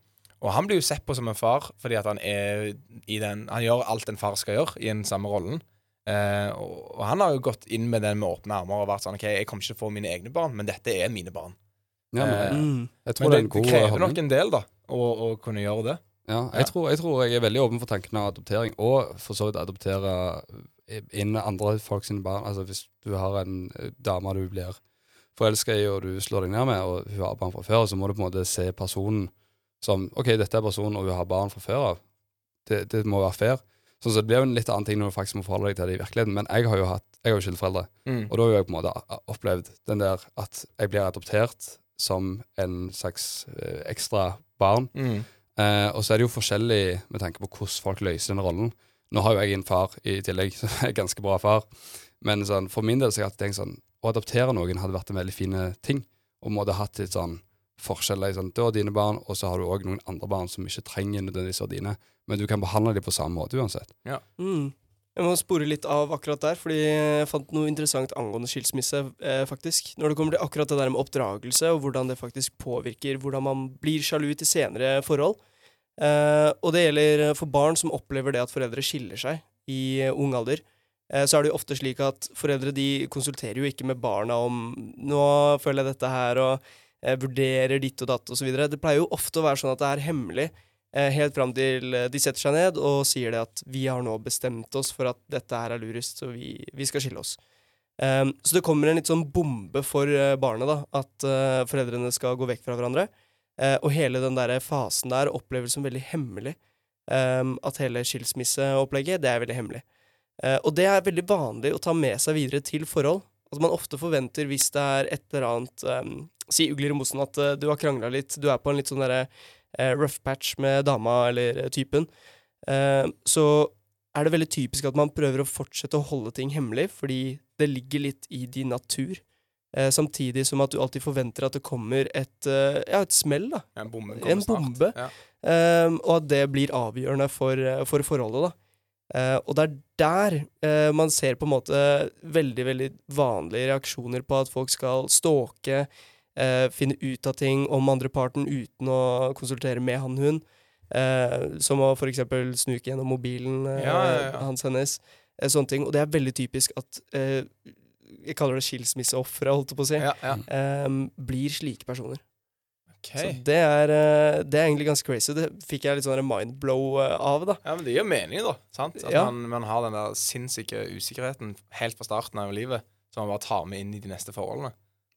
og han blir jo sett på som en far fordi at han er i den Han gjør alt en far skal gjøre, i den samme rollen. Eh, og, og han har jo gått inn med den med åpne armer og vært sånn OK, jeg kommer ikke til å få mine egne barn, men dette er mine barn. Ja, men, Eh, Mm. jeg tror Men det det, en god det krever holdning. nok en del, da, å, å kunne gjøre det. Ja, Ja. jeg, Tror, jeg tror jeg er veldig åpen for tanken av adoptering, og for så vidt adoptere inn andre folk sine barn. Altså Hvis du har en eh, dame du blir forelska i, og du slår deg ned med, og hun har barn fra før, så må du på en måte se personen som OK, dette er personen, og hun har barn fra før av. Det, det må være fair. Så, så Det blir jo en litt annen ting når du faktisk må forholde deg til det i virkeligheten. Men jeg har jo hatt Jeg har jo skilte Mm. og da har jeg på en måte opplevd den der at jeg blir adoptert som en slags eh, ekstra barn. Mm. Eh, og så er det jo forskjellig med tanke på hvordan folk løser denne rollen. Nå har jo jeg en far i tillegg, som er ganske bra far. Men sånn, for min del så har jeg alltid tenkt sånn Å adoptere noen hadde vært en veldig fin ting. Og måtte hatt litt sånn forskjeller i sånn Du har dine barn, og så har du òg noen andre barn som ikke trenger nødvendigvis å være dine. Men du kan behandle dem på samme måte uansett. Mm. Jeg må spore litt av akkurat der, fordi jeg fant noe interessant angående skilsmisse, eh, faktisk. Når det kommer til akkurat det der med oppdragelse, og hvordan det faktisk påvirker hvordan man blir sjalu til senere forhold. Eh, og det gjelder for barn som opplever det at foreldre skiller seg i eh, ung alder. Eh, så er det jo ofte slik at foreldre de konsulterer jo ikke med barna om 'nå føler jeg dette her', og vurderer ditt og datt osv. Det pleier jo ofte å være sånn at det er hemmelig. eh, Helt fram til eh, de setter seg ned og sier det at vi har nå bestemt oss for at dette her er lurest, så vi, vi skal skille oss. Um, så det kommer en litt sånn bombe for eh, barnet, da, at uh, foreldrene skal gå vekk fra hverandre. Uh, og hele den der fasen der oppleves som veldig hemmelig. Um, at hele skilsmisseopplegget, det er veldig hemmelig. Uh, og det er veldig vanlig å ta med seg videre til forhold. At man ofte forventer, hvis det er et eller annet um, Si ugler i mosen, at uh, du har krangla litt, du er på en litt sånn derre uh, rough patch med dama eller eh, typen, så er det veldig typisk at man prøver å fortsette å holde ting hemmelig, fordi det ligger litt i din natur. Samtidig som at du alltid forventer at det kommer et, ja, et smell, da. En bombe En bombe. Ja. Og at det blir avgjørende for, for forholdet, da. Uh, og det er der uh, man ser på en måte veldig, veldig vanlige reaksjoner på at folk skal stalke, eh, finne ut av ting om andre parten uten å konsultere med han hun. Eh, som å eksempel snuke gjennom mobilen eh, Ja, ja, ja. hans hennes. Eh, sånne ting. Og det er veldig typisk at eh, Jeg kaller det skilsmisseofre, holdt jeg på å si. Blir slike personer. Okay. Så det er, eh, det er egentlig ganske crazy. Det fikk jeg litt sånn mindblow av, da. Ja, men det gir mening, da. sant? At Ja. man, man har den der sinnssyke usikkerheten helt fra starten av livet, som man bare tar med inn i de neste forholdene.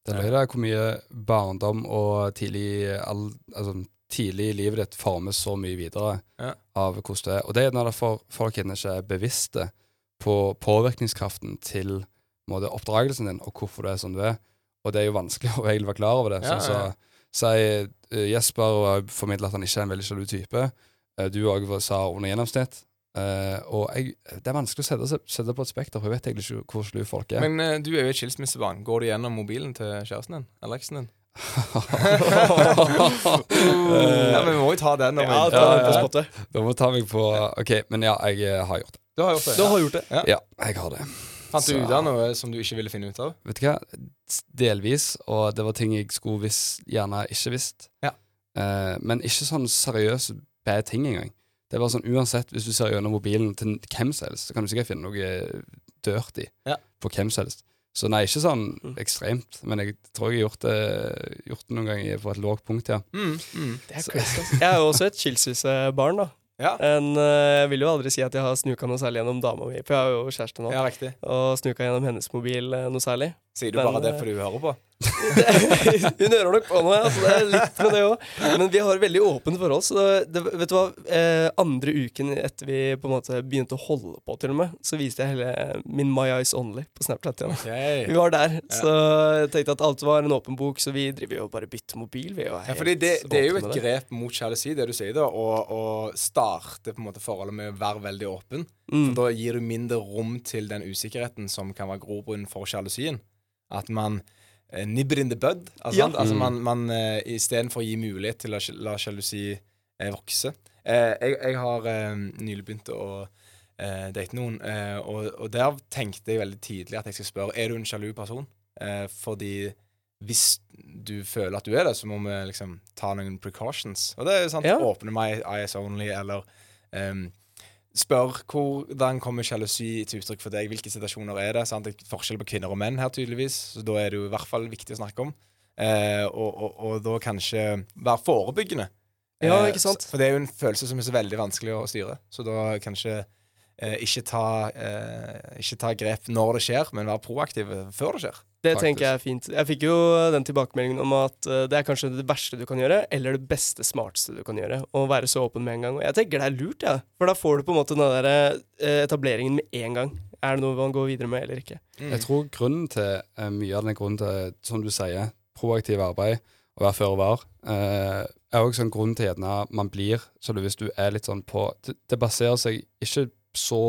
Det er løye hvor mye barndom og tidlig, all, altså, tidlig i livet ditt formes så mye videre Ja. av hvordan det er. Og det er når derfor folk gjerne ikke er bevisste på påvirkningskraften til måte, oppdragelsen din, og hvorfor du er som du er. Og det er jo vanskelig å egentlig være klar over det. Ja, Sånn ja, ja. så sier eh, Jesper og formidler at han ikke er en veldig sjalu type. Eh, du òg sa under gjennomsnitt. Eh, og jeg, det er vanskelig å sette, sette på et spekter, for jeg vet egentlig ikke hvor slu folk er. Men uh, du er jo et skilsmissebarn. Går du gjennom mobilen til kjæresten din? Eller eksen din? ja, men vi må jo ta den. Ja, vi, ta den på spottet. Da må ta meg på OK, men ja, jeg eh, har gjort det. Du har gjort det. Du har gjort det. Ja, jeg har det. Fant du ut av noe som du ikke ville finne ut av? Vet du hva? Delvis, og det var ting jeg skulle visst, gjerne ikke visst. Ja. Uh, men ikke sånn seriøse bad ting engang. Det var sånn uansett, hvis du ser gjennom mobilen til hvem som helst, så kan du sikkert finne noe dirty Ja. på hvem som helst. Så nei, ikke sånn Mm. ekstremt, men jeg tror jeg har gjort det, gjort det noen ganger på et lågt punkt, ja. Mm, mm. Det er crazy, altså. Jeg er jo også et skilsmissebarn, da. Ja. En, eh, jeg vil jo aldri si at jeg har snuka noe særlig gjennom dama mi, for jeg har jo kjæreste nå. ja, riktig. Og snuka gjennom hennes mobil eh, noe særlig. Sier du bare det fordi hun hører på? Hun hører nok på noe, altså det er litt med det òg. Men vi har veldig åpent forhold. Så det, det, vet du hva, eh, andre uken etter vi på en måte begynte å holde på, til og med, så viste jeg hele min My Eyes Only på Snapchat igjen. Okay. Vi var der, så jeg tenkte at alt var en åpen bok, så vi driver jo bare bytter mobil. Vi er Ja, fordi det, det er jo et grep mot sjalusi, det du sier, da, å, starte på en måte forholdet med å være veldig åpen. Mm. For da gir du mindre rom til den usikkerheten som kan være grobunn for sjalusien. At man eh, nibber in the bud. Altså, Ja. altså Mm. man, man uh, Istedenfor å gi mulighet til å la sjalusi eh, vokse. Eh, jeg, jeg har eh, nylig begynt å eh, date noen, eh, og, og der tenkte jeg veldig tidlig at jeg skal spørre Er du en sjalu person. Eh, fordi hvis du føler at du er det, så må vi liksom ta noen precautions. Og det er jo sant. Ja. Åpne my eyes only, eller um, spør hvordan kommer sjalusi til uttrykk for deg. Hvilke situasjoner er det? Sant? Det er forskjell på kvinner og menn her, tydeligvis. Så da er det jo i hvert fall viktig å snakke om. Eh, og, og, og da kanskje være forebyggende. Ja, Eh, ikke sant? For det er jo en følelse som er så veldig vanskelig å styre. Så da kanskje eh, ikke, ta, eh, ikke ta grep når det skjer, men være proaktiv før det skjer. Det Faktisk. tenker jeg er fint. Jeg fikk jo den tilbakemeldingen om at uh, det er kanskje det verste du kan gjøre, eller det beste, smarteste du kan gjøre. Å være så åpen med en gang. Og jeg tenker det er lurt, jeg. For da får du på en måte den der uh, etableringen med en gang. Er det noe man går videre med, eller ikke? Jeg tror grunnen til uh, mye av den grunnen til, som du sier, proaktiv arbeid, å være føre var, er også en grunn til gjerne man blir Så du, hvis du er litt sånn på Det, det baserer seg ikke så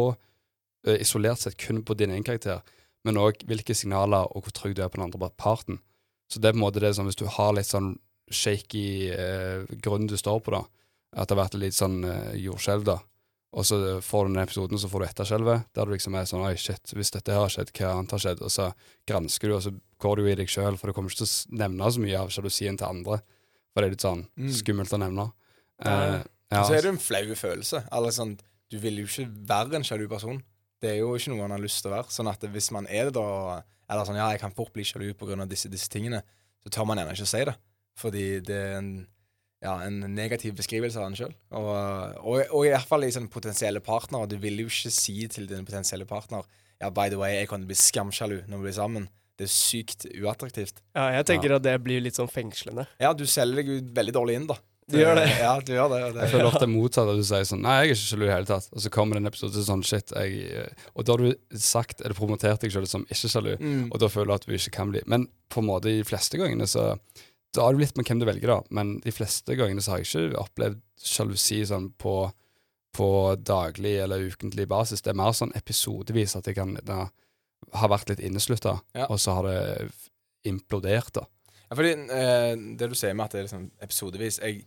isolert sett kun på din egen karakter, men òg hvilke signaler og hvor trygg du er på den andre parten. Så det er på en måte det som hvis du har litt sånn shaky eh, grunn du står på, da, at det har vært litt sånn eh, jordskjelv, da, og så får du den episoden, så får du etterskjelvet, der du liksom er sånn Oi, shit, hvis dette her har skjedd, hva annet har skjedd? Og så gransker du, og så går du i deg sjøl, for du kommer ikke til å nevne så mye av sjalusien til andre. For det er litt sånn Mm. skummelt å nevne. Mm. Eh, ja, så er det en flau følelse. Eller sånn, du vil jo ikke være en sjalu person. Det er jo ikke noe man har lyst til å være. Sånn at hvis man er det, da Eller sånn ja, jeg kan fort bli sjalu pga. Disse, disse tingene, så tør man ennå ikke å si det. Fordi det er en, ja, en negativ beskrivelse av en sjøl. Og, og, og i hvert fall i sånne potensielle partnere. Du vil jo ikke si til din potensielle partner Ja, by the way, jeg kan bli skamsjalu når vi blir sammen. Det er sykt uattraktivt. Ja, jeg tenker at det blir litt sånn fengslende. Ja, du selger deg jo veldig dårlig inn, da. Du gjør det. Ja, du gjør det. det Jeg føler ofte motsatt at du sier sånn Nei, jeg er ikke sjalu i det hele tatt. Og så kommer det en episode sånn Shit, jeg eh, Og da har du sagt Eller promotert deg selv som ikke sjalu, Mm. og da føler du at du ikke kan bli. Men på en måte de fleste gangene så Da har det litt med hvem du velger, da. Men de fleste gangene så har jeg ikke opplevd sjalusi sånn på, på daglig eller ukentlig basis. Det er mer sånn episodevis at jeg kan da, ha vært litt inneslutta, Ja. og så har det implodert, da. Ja, fordi eh, Det du sier med at det er liksom episodevis jeg,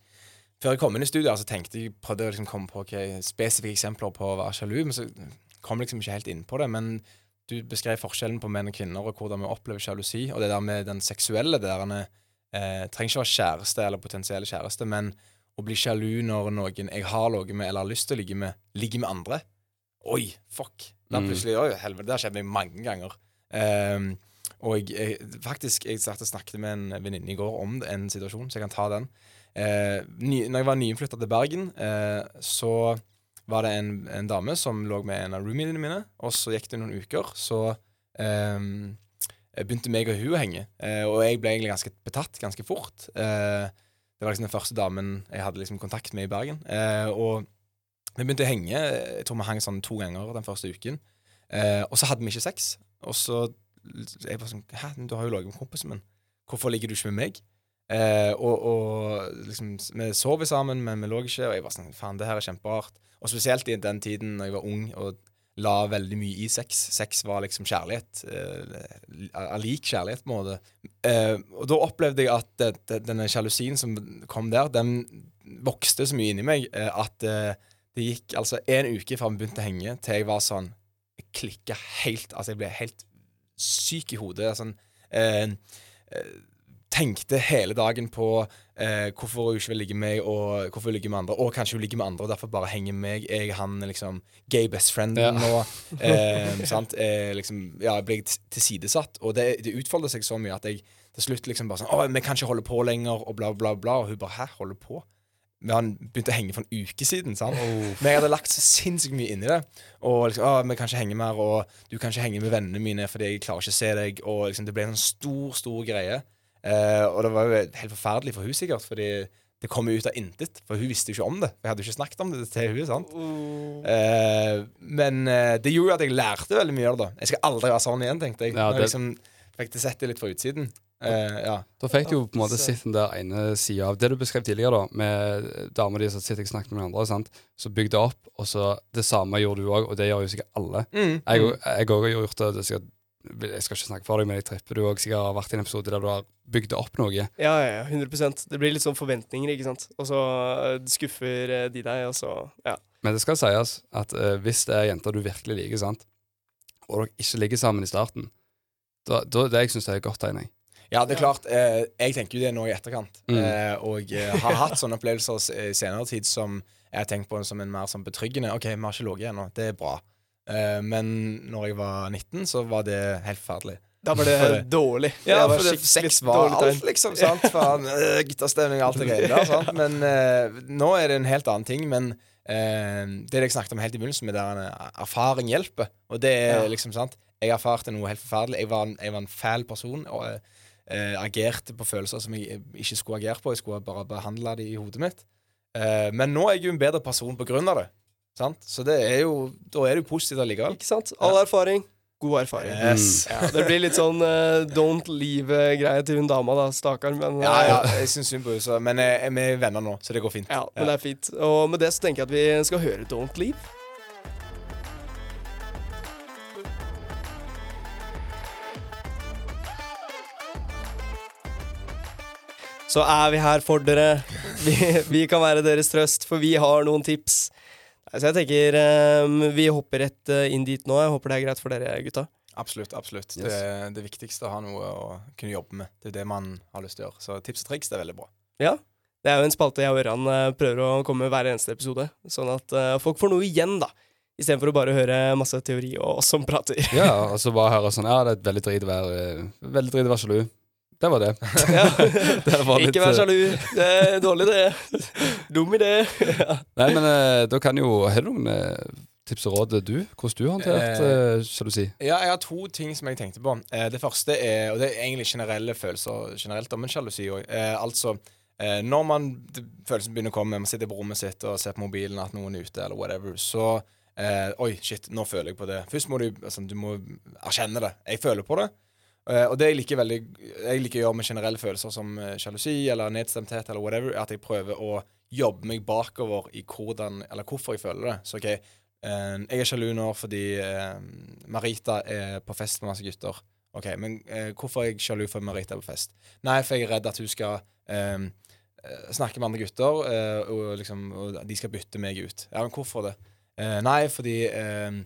Før jeg kom inn i studio, så tenkte jeg prøvde å liksom komme på okay, spesifikke eksempler på å være sjalu, men så kom jeg liksom ikke helt inn på det. Men du beskrev forskjellen på menn og kvinner, og hvordan vi opplever sjalusi. Og det der med den seksuelle det der eh, Trenger ikke være kjæreste eller potensiell kjæreste, men å bli sjalu når noen jeg har ligget med eller har lyst til å ligge med, ligger med andre. Oi, fuck. Da Mm. plutselig, oi, helvete, Det har skjedd meg mange ganger. Ehm, og jeg, jeg, faktisk, jeg snakket med en venninne i går om en situasjon, så jeg kan ta den. Eh, ny, når jeg var nyinnflytta til Bergen, eh, så var det en, en dame som lå med en av roomiene mine. Og så gikk det noen uker, så eh, begynte meg og hun å henge. Eh, og jeg ble egentlig ganske betatt ganske fort. Eh, det var liksom den første damen jeg hadde liksom kontakt med i Bergen. Eh, og vi begynte å henge. Jeg tror vi hang sånn to ganger den første uken. Eh, og så hadde vi ikke sex. Og så jeg var sånn Hæ, du har jo ligget med kompisen min. Hvorfor ligger du ikke med meg? Eh, og, og liksom Vi sov sammen, men vi lå ikke. Og jeg var sånn Faen, det her er kjemperart. Og spesielt i den tiden når jeg var ung og la veldig mye i sex. Sex var liksom kjærlighet. Eh, lik kjærlighet, på en måte. Eh, og da opplevde jeg at det, det, denne sjalusien som kom der, den vokste så mye inni meg eh, at eh, det gikk altså en uke fra vi begynte å henge, til jeg var sånn Jeg klikka helt Altså, jeg ble helt syk i hodet. Sånn eh, eh, Tenkte hele dagen på eh, hvorfor hun ikke vil ligge med meg, og hvorfor hun ligger med andre. Og kanskje hun ligger med andre, og derfor bare henger med meg. Jeg han er liksom gay best friend Ja. nå. Eh, sant? Eh, liksom, ja, jeg ble tilsidesatt. Og det, det utfolder seg så mye at jeg til slutt liksom bare sånn Å, vi kan ikke holde på lenger, og bla, bla, bla. Og hun bare Hæ, holde på? Vi han begynte å henge for en uke siden. sant? Men jeg hadde lagt så sinnssykt mye inn i det. Og liksom, å, vi kan ikke henge mer, og du kan ikke henge med vennene mine fordi jeg klarer ikke å se deg. Og liksom, det ble en sånn stor, stor greie. Eh, og det var jo helt forferdelig for hun sikkert, fordi det kom jo ut av intet. For hun visste jo ikke om det. Jeg hadde jo ikke snakket om det til hun, sant? Eh, men eh, det gjorde jo at jeg lærte veldig mye av det. da Jeg skal aldri være sånn igjen, tenkte jeg. Ja, Når jeg liksom fikk det sett det litt fra utsiden. Eh, ja. Da fikk du jo på en måte sett den der ene sida av det du beskrev tidligere, da, med dama di som sitter og snakker med andre, sant? så bygde opp, og så det samme gjorde du òg, og det gjør jo sikkert alle. Mm, Jeg òg har gjort det. det er sikkert, jeg skal ikke snakke for deg, men jeg tripper du òg sikkert har vært i en episode der du har bygd opp noe. Ja, ja, ja, 100% Det blir litt sånn forventninger, ikke sant. Og så eh, skuffer eh, de deg, og så Ja. Men det skal sies at uh, hvis det er jenter du virkelig liker, sant, og dere ikke ligger sammen i starten, da, da det jeg synes det er godt tegn. jeg. Ja, det er klart. Eh, jeg tenker jo det nå i etterkant. Mm. Eh, og eh, har hatt sånne opplevelser i senere tid som jeg har tenkt på som en mer sånn betryggende. OK, vi har ikke ligget ennå. Det er bra. Eh, men når jeg var 19, så var det helt forferdelig. Da var det For dårlig. Ja, for det, sex var alt, liksom. sant? Faen, øh, Guttastemning og alt det greiene der. Sant? Men eh, nå er det en helt annen ting. Men eh, det jeg snakket om helt i begynnelsen, med der en erfaring hjelper. Og det er Ja. liksom sant. Jeg erfarte noe helt forferdelig. Jeg var en, jeg var en fæl person og eh, agerte på følelser som jeg ikke skulle agert på. Jeg skulle bare behandle det i hodet mitt. Eh, men nå er jeg jo en bedre person på grunn av det. Sant? Så det er jo, da er det jo positivt allikevel. Ikke sant? All erfaring, god erfaring. Yes. Ja, det blir litt sånn uh, don't leave-greie til hun dama, da. Stakkar. Men, Ja, eh, ja, jeg syns synd på henne, men eh, vi er venner nå, så det går fint. ja, men det er fint. Og med det så tenker jeg at vi skal høre Don't Leave. Så er vi her for dere. Vi, vi kan være deres trøst, for vi har noen tips. Så jeg tenker um, vi hopper rett eh, inn dit nå. Jeg håper det er greit for dere, gutta. Absolutt. absolutt. Yes. Det det viktigste å ha noe å kunne jobbe med. Det er det man har lyst til å gjøre. Så tips og triks det er veldig bra. Ja. Det er jo en spalte jeg og Ørjan eh, prøver å komme med hver eneste episode. Sånn at eh, folk får noe igjen, da. Istedenfor å bare høre masse teori og oss som prater. Ja, og så bare høre sånn Ja, det er veldig drit å være, veldig drit å være sjalu. Det var det. Ja. Det var litt, Ikke vær eh, sjalu. Det er dårlig, det. Dum idé. Ja. Nei, men eh, da kan jo Har du noen eh, tips og råd, du? Hvordan du har håndtert eh, sjalusi? Ja, jeg har to ting som jeg tenkte på. Eh, det første er, og det er egentlig generelle følelser generelt, om en sjalusi òg. Eh, altså, eh, når man følelsen begynner å komme, man sitter på rommet sitt og ser på mobilen at noen er ute, eller whatever, så eh, Oi, shit, nå føler jeg på det. Først må du, altså, du må erkjenne det. Jeg føler på det. Eh, og det jeg liker veldig Jeg liker å gjøre med generelle følelser som eh, sjalusi eller nedstemthet eller whatever, er at jeg prøver å jobbe meg bakover i hvordan, eller hvorfor jeg føler det. Så OK, eh, jeg er sjalu nå fordi Marita er på fest med masse gutter. OK, men hvorfor er jeg sjalu for Marita er på fest? Nei, for jeg er redd at hun skal eh, snakke med andre gutter, og, liksom, og de skal bytte meg ut. Ja, men hvorfor det? Nei, fordi eh,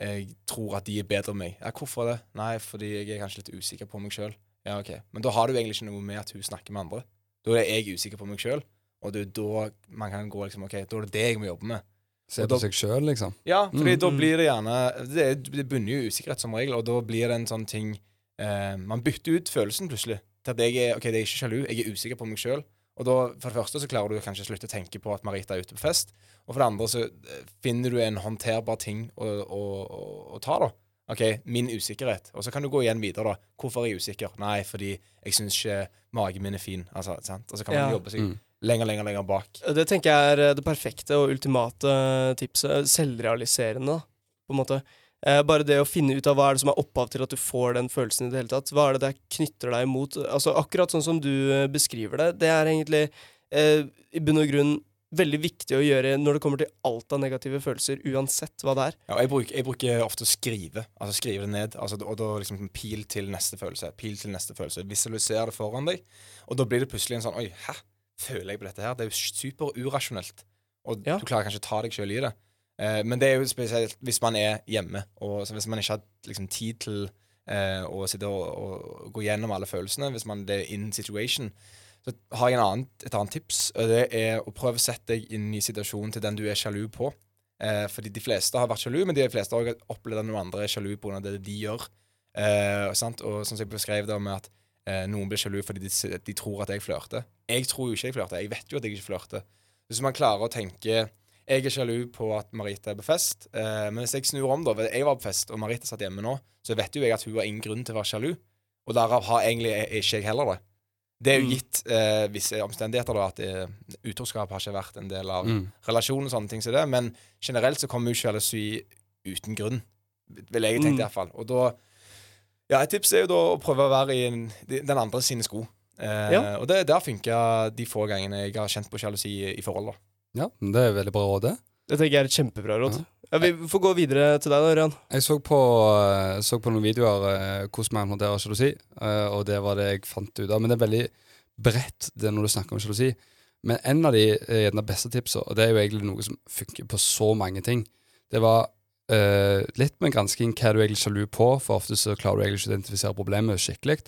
jeg tror at de er bedre enn meg. Ja, hvorfor det? Nei, fordi jeg er kanskje litt usikker på meg sjøl. Ja, ok. Men da har du egentlig ikke noe med at hun snakker med andre. Da er jeg usikker på meg sjøl, og det er da man kan gå liksom OK, da er det det jeg må jobbe med. Se på da- seg sjøl, liksom. Ja, fordi Mm, da mm. blir det gjerne Det, det bunner jo i usikkerhet som regel, og da blir det en sånn ting eh, Man bytter ut følelsen plutselig til at jeg er OK, det er ikke sjalu, jeg er usikker på meg sjøl. Og da, for det første så klarer du kanskje å slutte å tenke på at Marita er ute på fest. Og for det andre så eh, finner du en håndterbar ting å, å, å, å ta, da. OK, min usikkerhet. Og så kan du gå igjen videre, da. Hvorfor er jeg usikker? Nei, fordi jeg syns ikke magen min er fin. Altså, sant? Og så kan man Ja. jobbe seg Mm. lenger, lenger, lenger bak. Det tenker jeg er eh, det perfekte og ultimate tipset. Selvrealiserende, da, på en måte. Eh, bare det å finne ut av hva er det som er opphav til at du får den følelsen i det hele tatt. Hva er det det knytter deg imot? Altså, akkurat sånn som du eh, beskriver det, det er egentlig eh, i bunn og grunn veldig viktig å gjøre når det kommer til alt av negative følelser, uansett hva det er. Ja, jeg, bruker, jeg bruker ofte å skrive. Altså skrive det ned. Altså, og da liksom pil til neste følelse. Pil til neste følelse. Visualiser det foran deg. Og da blir det plutselig en sånn Oi, hæ? Føler jeg på dette her? Det er jo superurasjonelt. Og Ja. du klarer kanskje å ta deg sjøl i det. Eh, men det er jo spesielt hvis man er hjemme, og hvis man ikke har liksom, tid til eh, å sitte og, og gå gjennom alle følelsene, hvis man det er in situation, så har jeg en annen, et annet tips. Og det er å prøve å sette deg inn i situasjonen til den du er sjalu på. Eh, fordi de fleste har vært sjalu, men de fleste har opplevd at noen andre er sjalu pga. det de gjør. Eh, sant? Og som jeg beskrev det med at eh, noen blir sjalu fordi de, de tror at jeg flørter. Jeg tror jo ikke jeg flørter. Jeg vet jo at jeg ikke flørter. Hvis man klarer å tenke jeg er sjalu på at Marita er på fest, eh, men hvis jeg snur om, da Jeg var på fest, og Marita satt hjemme nå, så vet jo jeg at hun har ingen grunn til å være sjalu. Og derav har egentlig er ikke jeg heller det. Det er jo Mm. gitt eh, visse omstendigheter, da, at eh, utroskap har ikke vært en del av Mm. relasjonen og sånne ting som det, men generelt så kommer jo sjalusi uten grunn. Vil jeg tenke Mm. i hvert fall. Og da Ja, et tips er jo da å prøve å være i en, den andre sine sko. Eh, Ja. Og det, har funka de få gangene jeg har kjent på sjalusi i, i forhold. da. Ja, det er veldig bra råd, det. Det tenker jeg er et kjempebra råd. Ja. Vi får gå videre til deg da, Ørjan. Jeg så på, eh, så på noen videoer eh, hvordan man håndterer sjalusi, eh, og det var det jeg fant ut av. Men det er veldig bredt det når du snakker om sjalusi. Men en av de gjerne beste tipsene, og det er jo egentlig noe som funker på så mange ting, det var uh, litt med gransking hva du er egentlig sjalu på, for ofte så klarer du egentlig ikke å identifisere problemet skikkelig,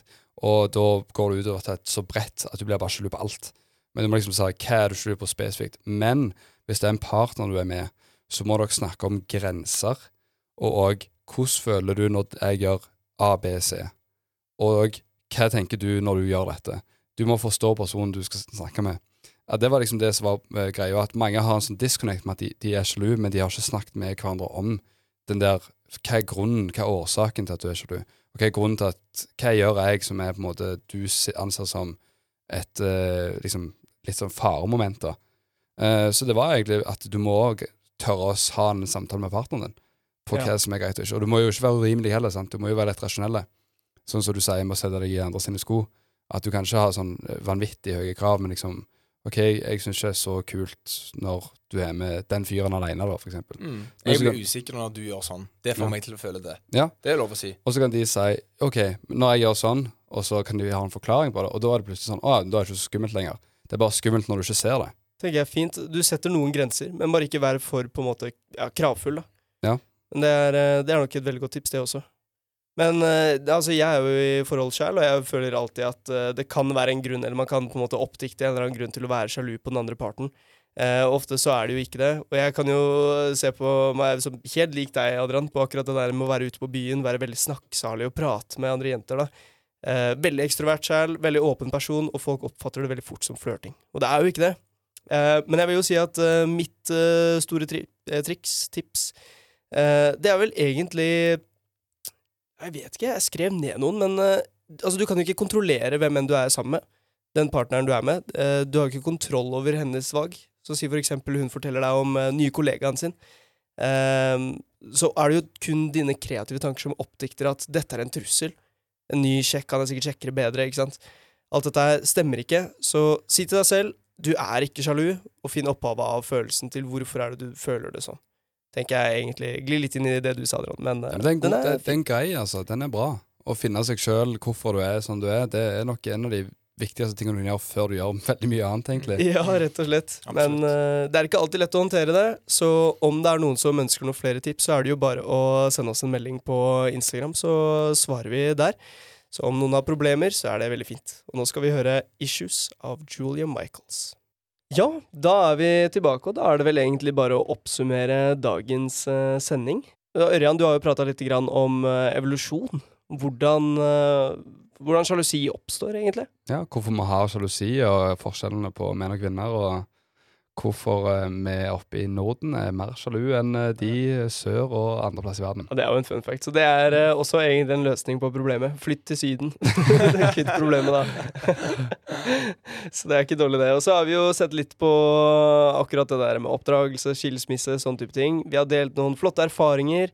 og da går det utover til et så bredt at du blir bare sjalu på alt. Men du må liksom si hva er du sjalu på spesifikt. Men hvis det er en partner du er med, så må dere snakke om grenser, og òg hvordan føler du når jeg gjør A, B, C? Og hva tenker du når du gjør dette? Du må forstå personen du skal snakke med. Ja, Det var liksom det som var eh, greia, at mange har en sånn disconnect med at de, de er sjalu, men de har ikke snakket med hverandre om den der Hva er grunnen, hva er årsaken til at du er sjalu? Og hva er grunnen til at Hva gjør jeg som er på en måte du anser som et eh, liksom litt sånn faremomenter. Eh, så det var egentlig at du må tørre å ha en samtale med partneren din på Ja. hva som er greit og ikke. Og du må jo ikke være urimelig heller, sant. Du må jo være litt rasjonell. Sånn som du sier med å sette deg i andre sine sko. At du kan ikke ha sånn vanvittig høye krav, men liksom OK, jeg syns ikke det er så kult når du er med den fyren alene, da, for eksempel. Jeg blir usikker når du gjør sånn. Det får Ja. meg til å føle det. Ja. Det er lov å si. Og så kan de si OK, når jeg gjør sånn, og så kan de ha en forklaring på det, og da er det plutselig sånn Å, da er det ikke så skummelt lenger. Det er bare skummelt når du ikke ser det. tenker jeg fint. Du setter noen grenser, men bare ikke være for på en måte ja, kravfull. da. Ja. Men det er, eh, det er nok et veldig godt tips, det også. Men eh, altså, jeg er jo i forhold sjæl, og jeg føler alltid at eh, det kan være en grunn, eller man kan på en måte oppdikte en eller annen grunn til å være sjalu på den andre parten. Eh, ofte så er det jo ikke det. Og jeg kan jo se på meg som helt lik deg, Adrian, på akkurat det der med å være ute på byen, være veldig snakksalig og prate med andre jenter, da. Eh, veldig ekstrovert sjel, veldig åpen person, og folk oppfatter det veldig fort som flørting. Og det er jo ikke det. Eh, men jeg vil jo si at eh, mitt eh, store tri eh, triks, tips, eh, det er vel egentlig Jeg vet ikke, jeg skrev ned noen, men altså, du kan jo ikke kontrollere hvem enn du er sammen med. Den partneren du er med. Du har jo ikke kontroll over hennes valg. Så si for eksempel hun forteller deg om nye kollegaen sin. Så er det jo kun dine kreative tanker som oppdikter at dette er en trussel. En ny sjekk kan jeg sikkert sjekke bedre, ikke sant. Alt dette stemmer ikke, så si til deg selv du er ikke sjalu, og finn opphavet av følelsen til hvorfor er det du føler det sånn. Tenker jeg egentlig Glir litt inn i det du sa, Adrian, men eh, Ja, men den, er en, den er det er grei, altså. Den er bra. Å finne seg sjøl, hvorfor du er som du er, det er nok en av de viktigste tingene du gjør før du gjør veldig mye annet, egentlig. Ja, rett og slett. Absolutt. Men uh, det er ikke alltid lett å håndtere det, så om det er noen som ønsker noen flere tips, så er det jo bare å sende oss en melding på Instagram, så svarer vi der. Så om noen har problemer, så er det veldig fint. Og nå skal vi høre 'Issues' av Julia Michaels. Ja, da er vi tilbake, og da er det vel egentlig bare å oppsummere dagens uh, sending. Ørjan, du har jo prata litt grann om uh, evolusjon. Hvordan, uh, hvordan sjalusi oppstår, egentlig. Ja, hvorfor vi har sjalusi, og forskjellene på menn og kvinner, og hvorfor eh, vi oppe i Norden er mer sjalu enn eh, de sør og andreplass i verden. Ja, Det er jo en fun fact. Så det er eh, også egentlig en løsning på problemet. Flytt til Syden. Kvitt problemet, da. så det er ikke dårlig, det. Og så har vi jo sett litt på akkurat det der med oppdragelse, skilsmisse, sånn type ting. Vi har delt noen flotte erfaringer.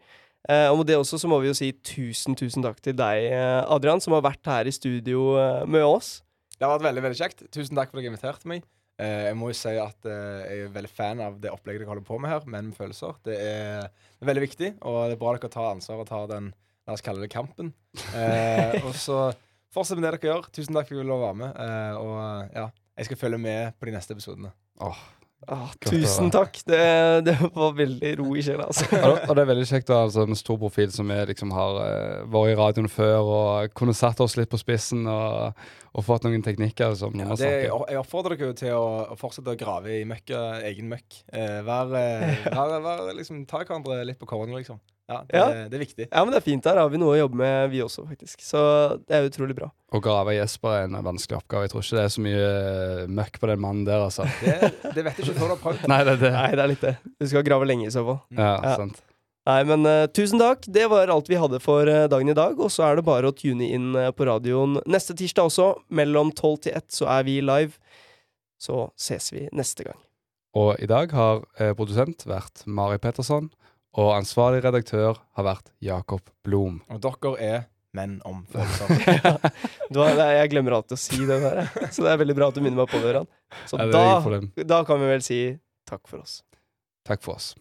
Eh, og med det også så må vi jo si tusen, tusen takk til deg, eh, Adrian, som har vært her i studio eh, med oss. Det har vært veldig veldig kjekt. Tusen takk for at dere inviterte meg. Eh, jeg må jo si at eh, jeg er veldig fan av det opplegget dere holder på med her, Menn med følelser. Det er, det er veldig viktig, og det er bra dere tar ansvar og tar den La oss kalle det kampen. Eh, og så fortsett med det dere gjør. Tusen takk for at jeg fikk lov å være med. Eh, og ja, jeg skal følge med på de neste episodene. Åh, Ah, tusen takk. Det, det var veldig ro i sjela, altså. og, det, og det er veldig kjekt å ha altså, en stor profil som vi liksom har eh, vært i radioen før, og kunne satt oss litt på spissen og, og fått noen teknikker som Ja, det, jeg oppfordrer dere jo til å, å fortsette å grave i møkka, egen møkk. Eh, vær, eh, vær, vær, liksom, ta hverandre litt på kornet, liksom. Ja, det, Ja. det er viktig. Ja, men det er fint. Der har vi noe å jobbe med, vi også, faktisk. Så det er utrolig bra. Å grave Jesper er en vanskelig oppgave. Jeg tror ikke det er så mye eh, møkk på den mannen der, altså. Det, det vet du ikke før du har prøvd. Nei, det er det. Nei, det er litt det. Du skal grave lenge i så fall. Ja, Ja. sant. Nei, men uh, tusen takk. Det var alt vi hadde for uh, dagen i dag. Og så er det bare å tune inn uh, på radioen neste tirsdag også. Mellom tolv til ett så er vi live. Så ses vi neste gang. Og i dag har produsent vært Mari Petterson, og ansvarlig redaktør har vært Jakob Blom. Og dere er menn om er- jeg glemmer alltid å si det der. Så det er veldig bra at du minner meg på det. Så da, da kan vi vel si takk for oss. Takk for oss.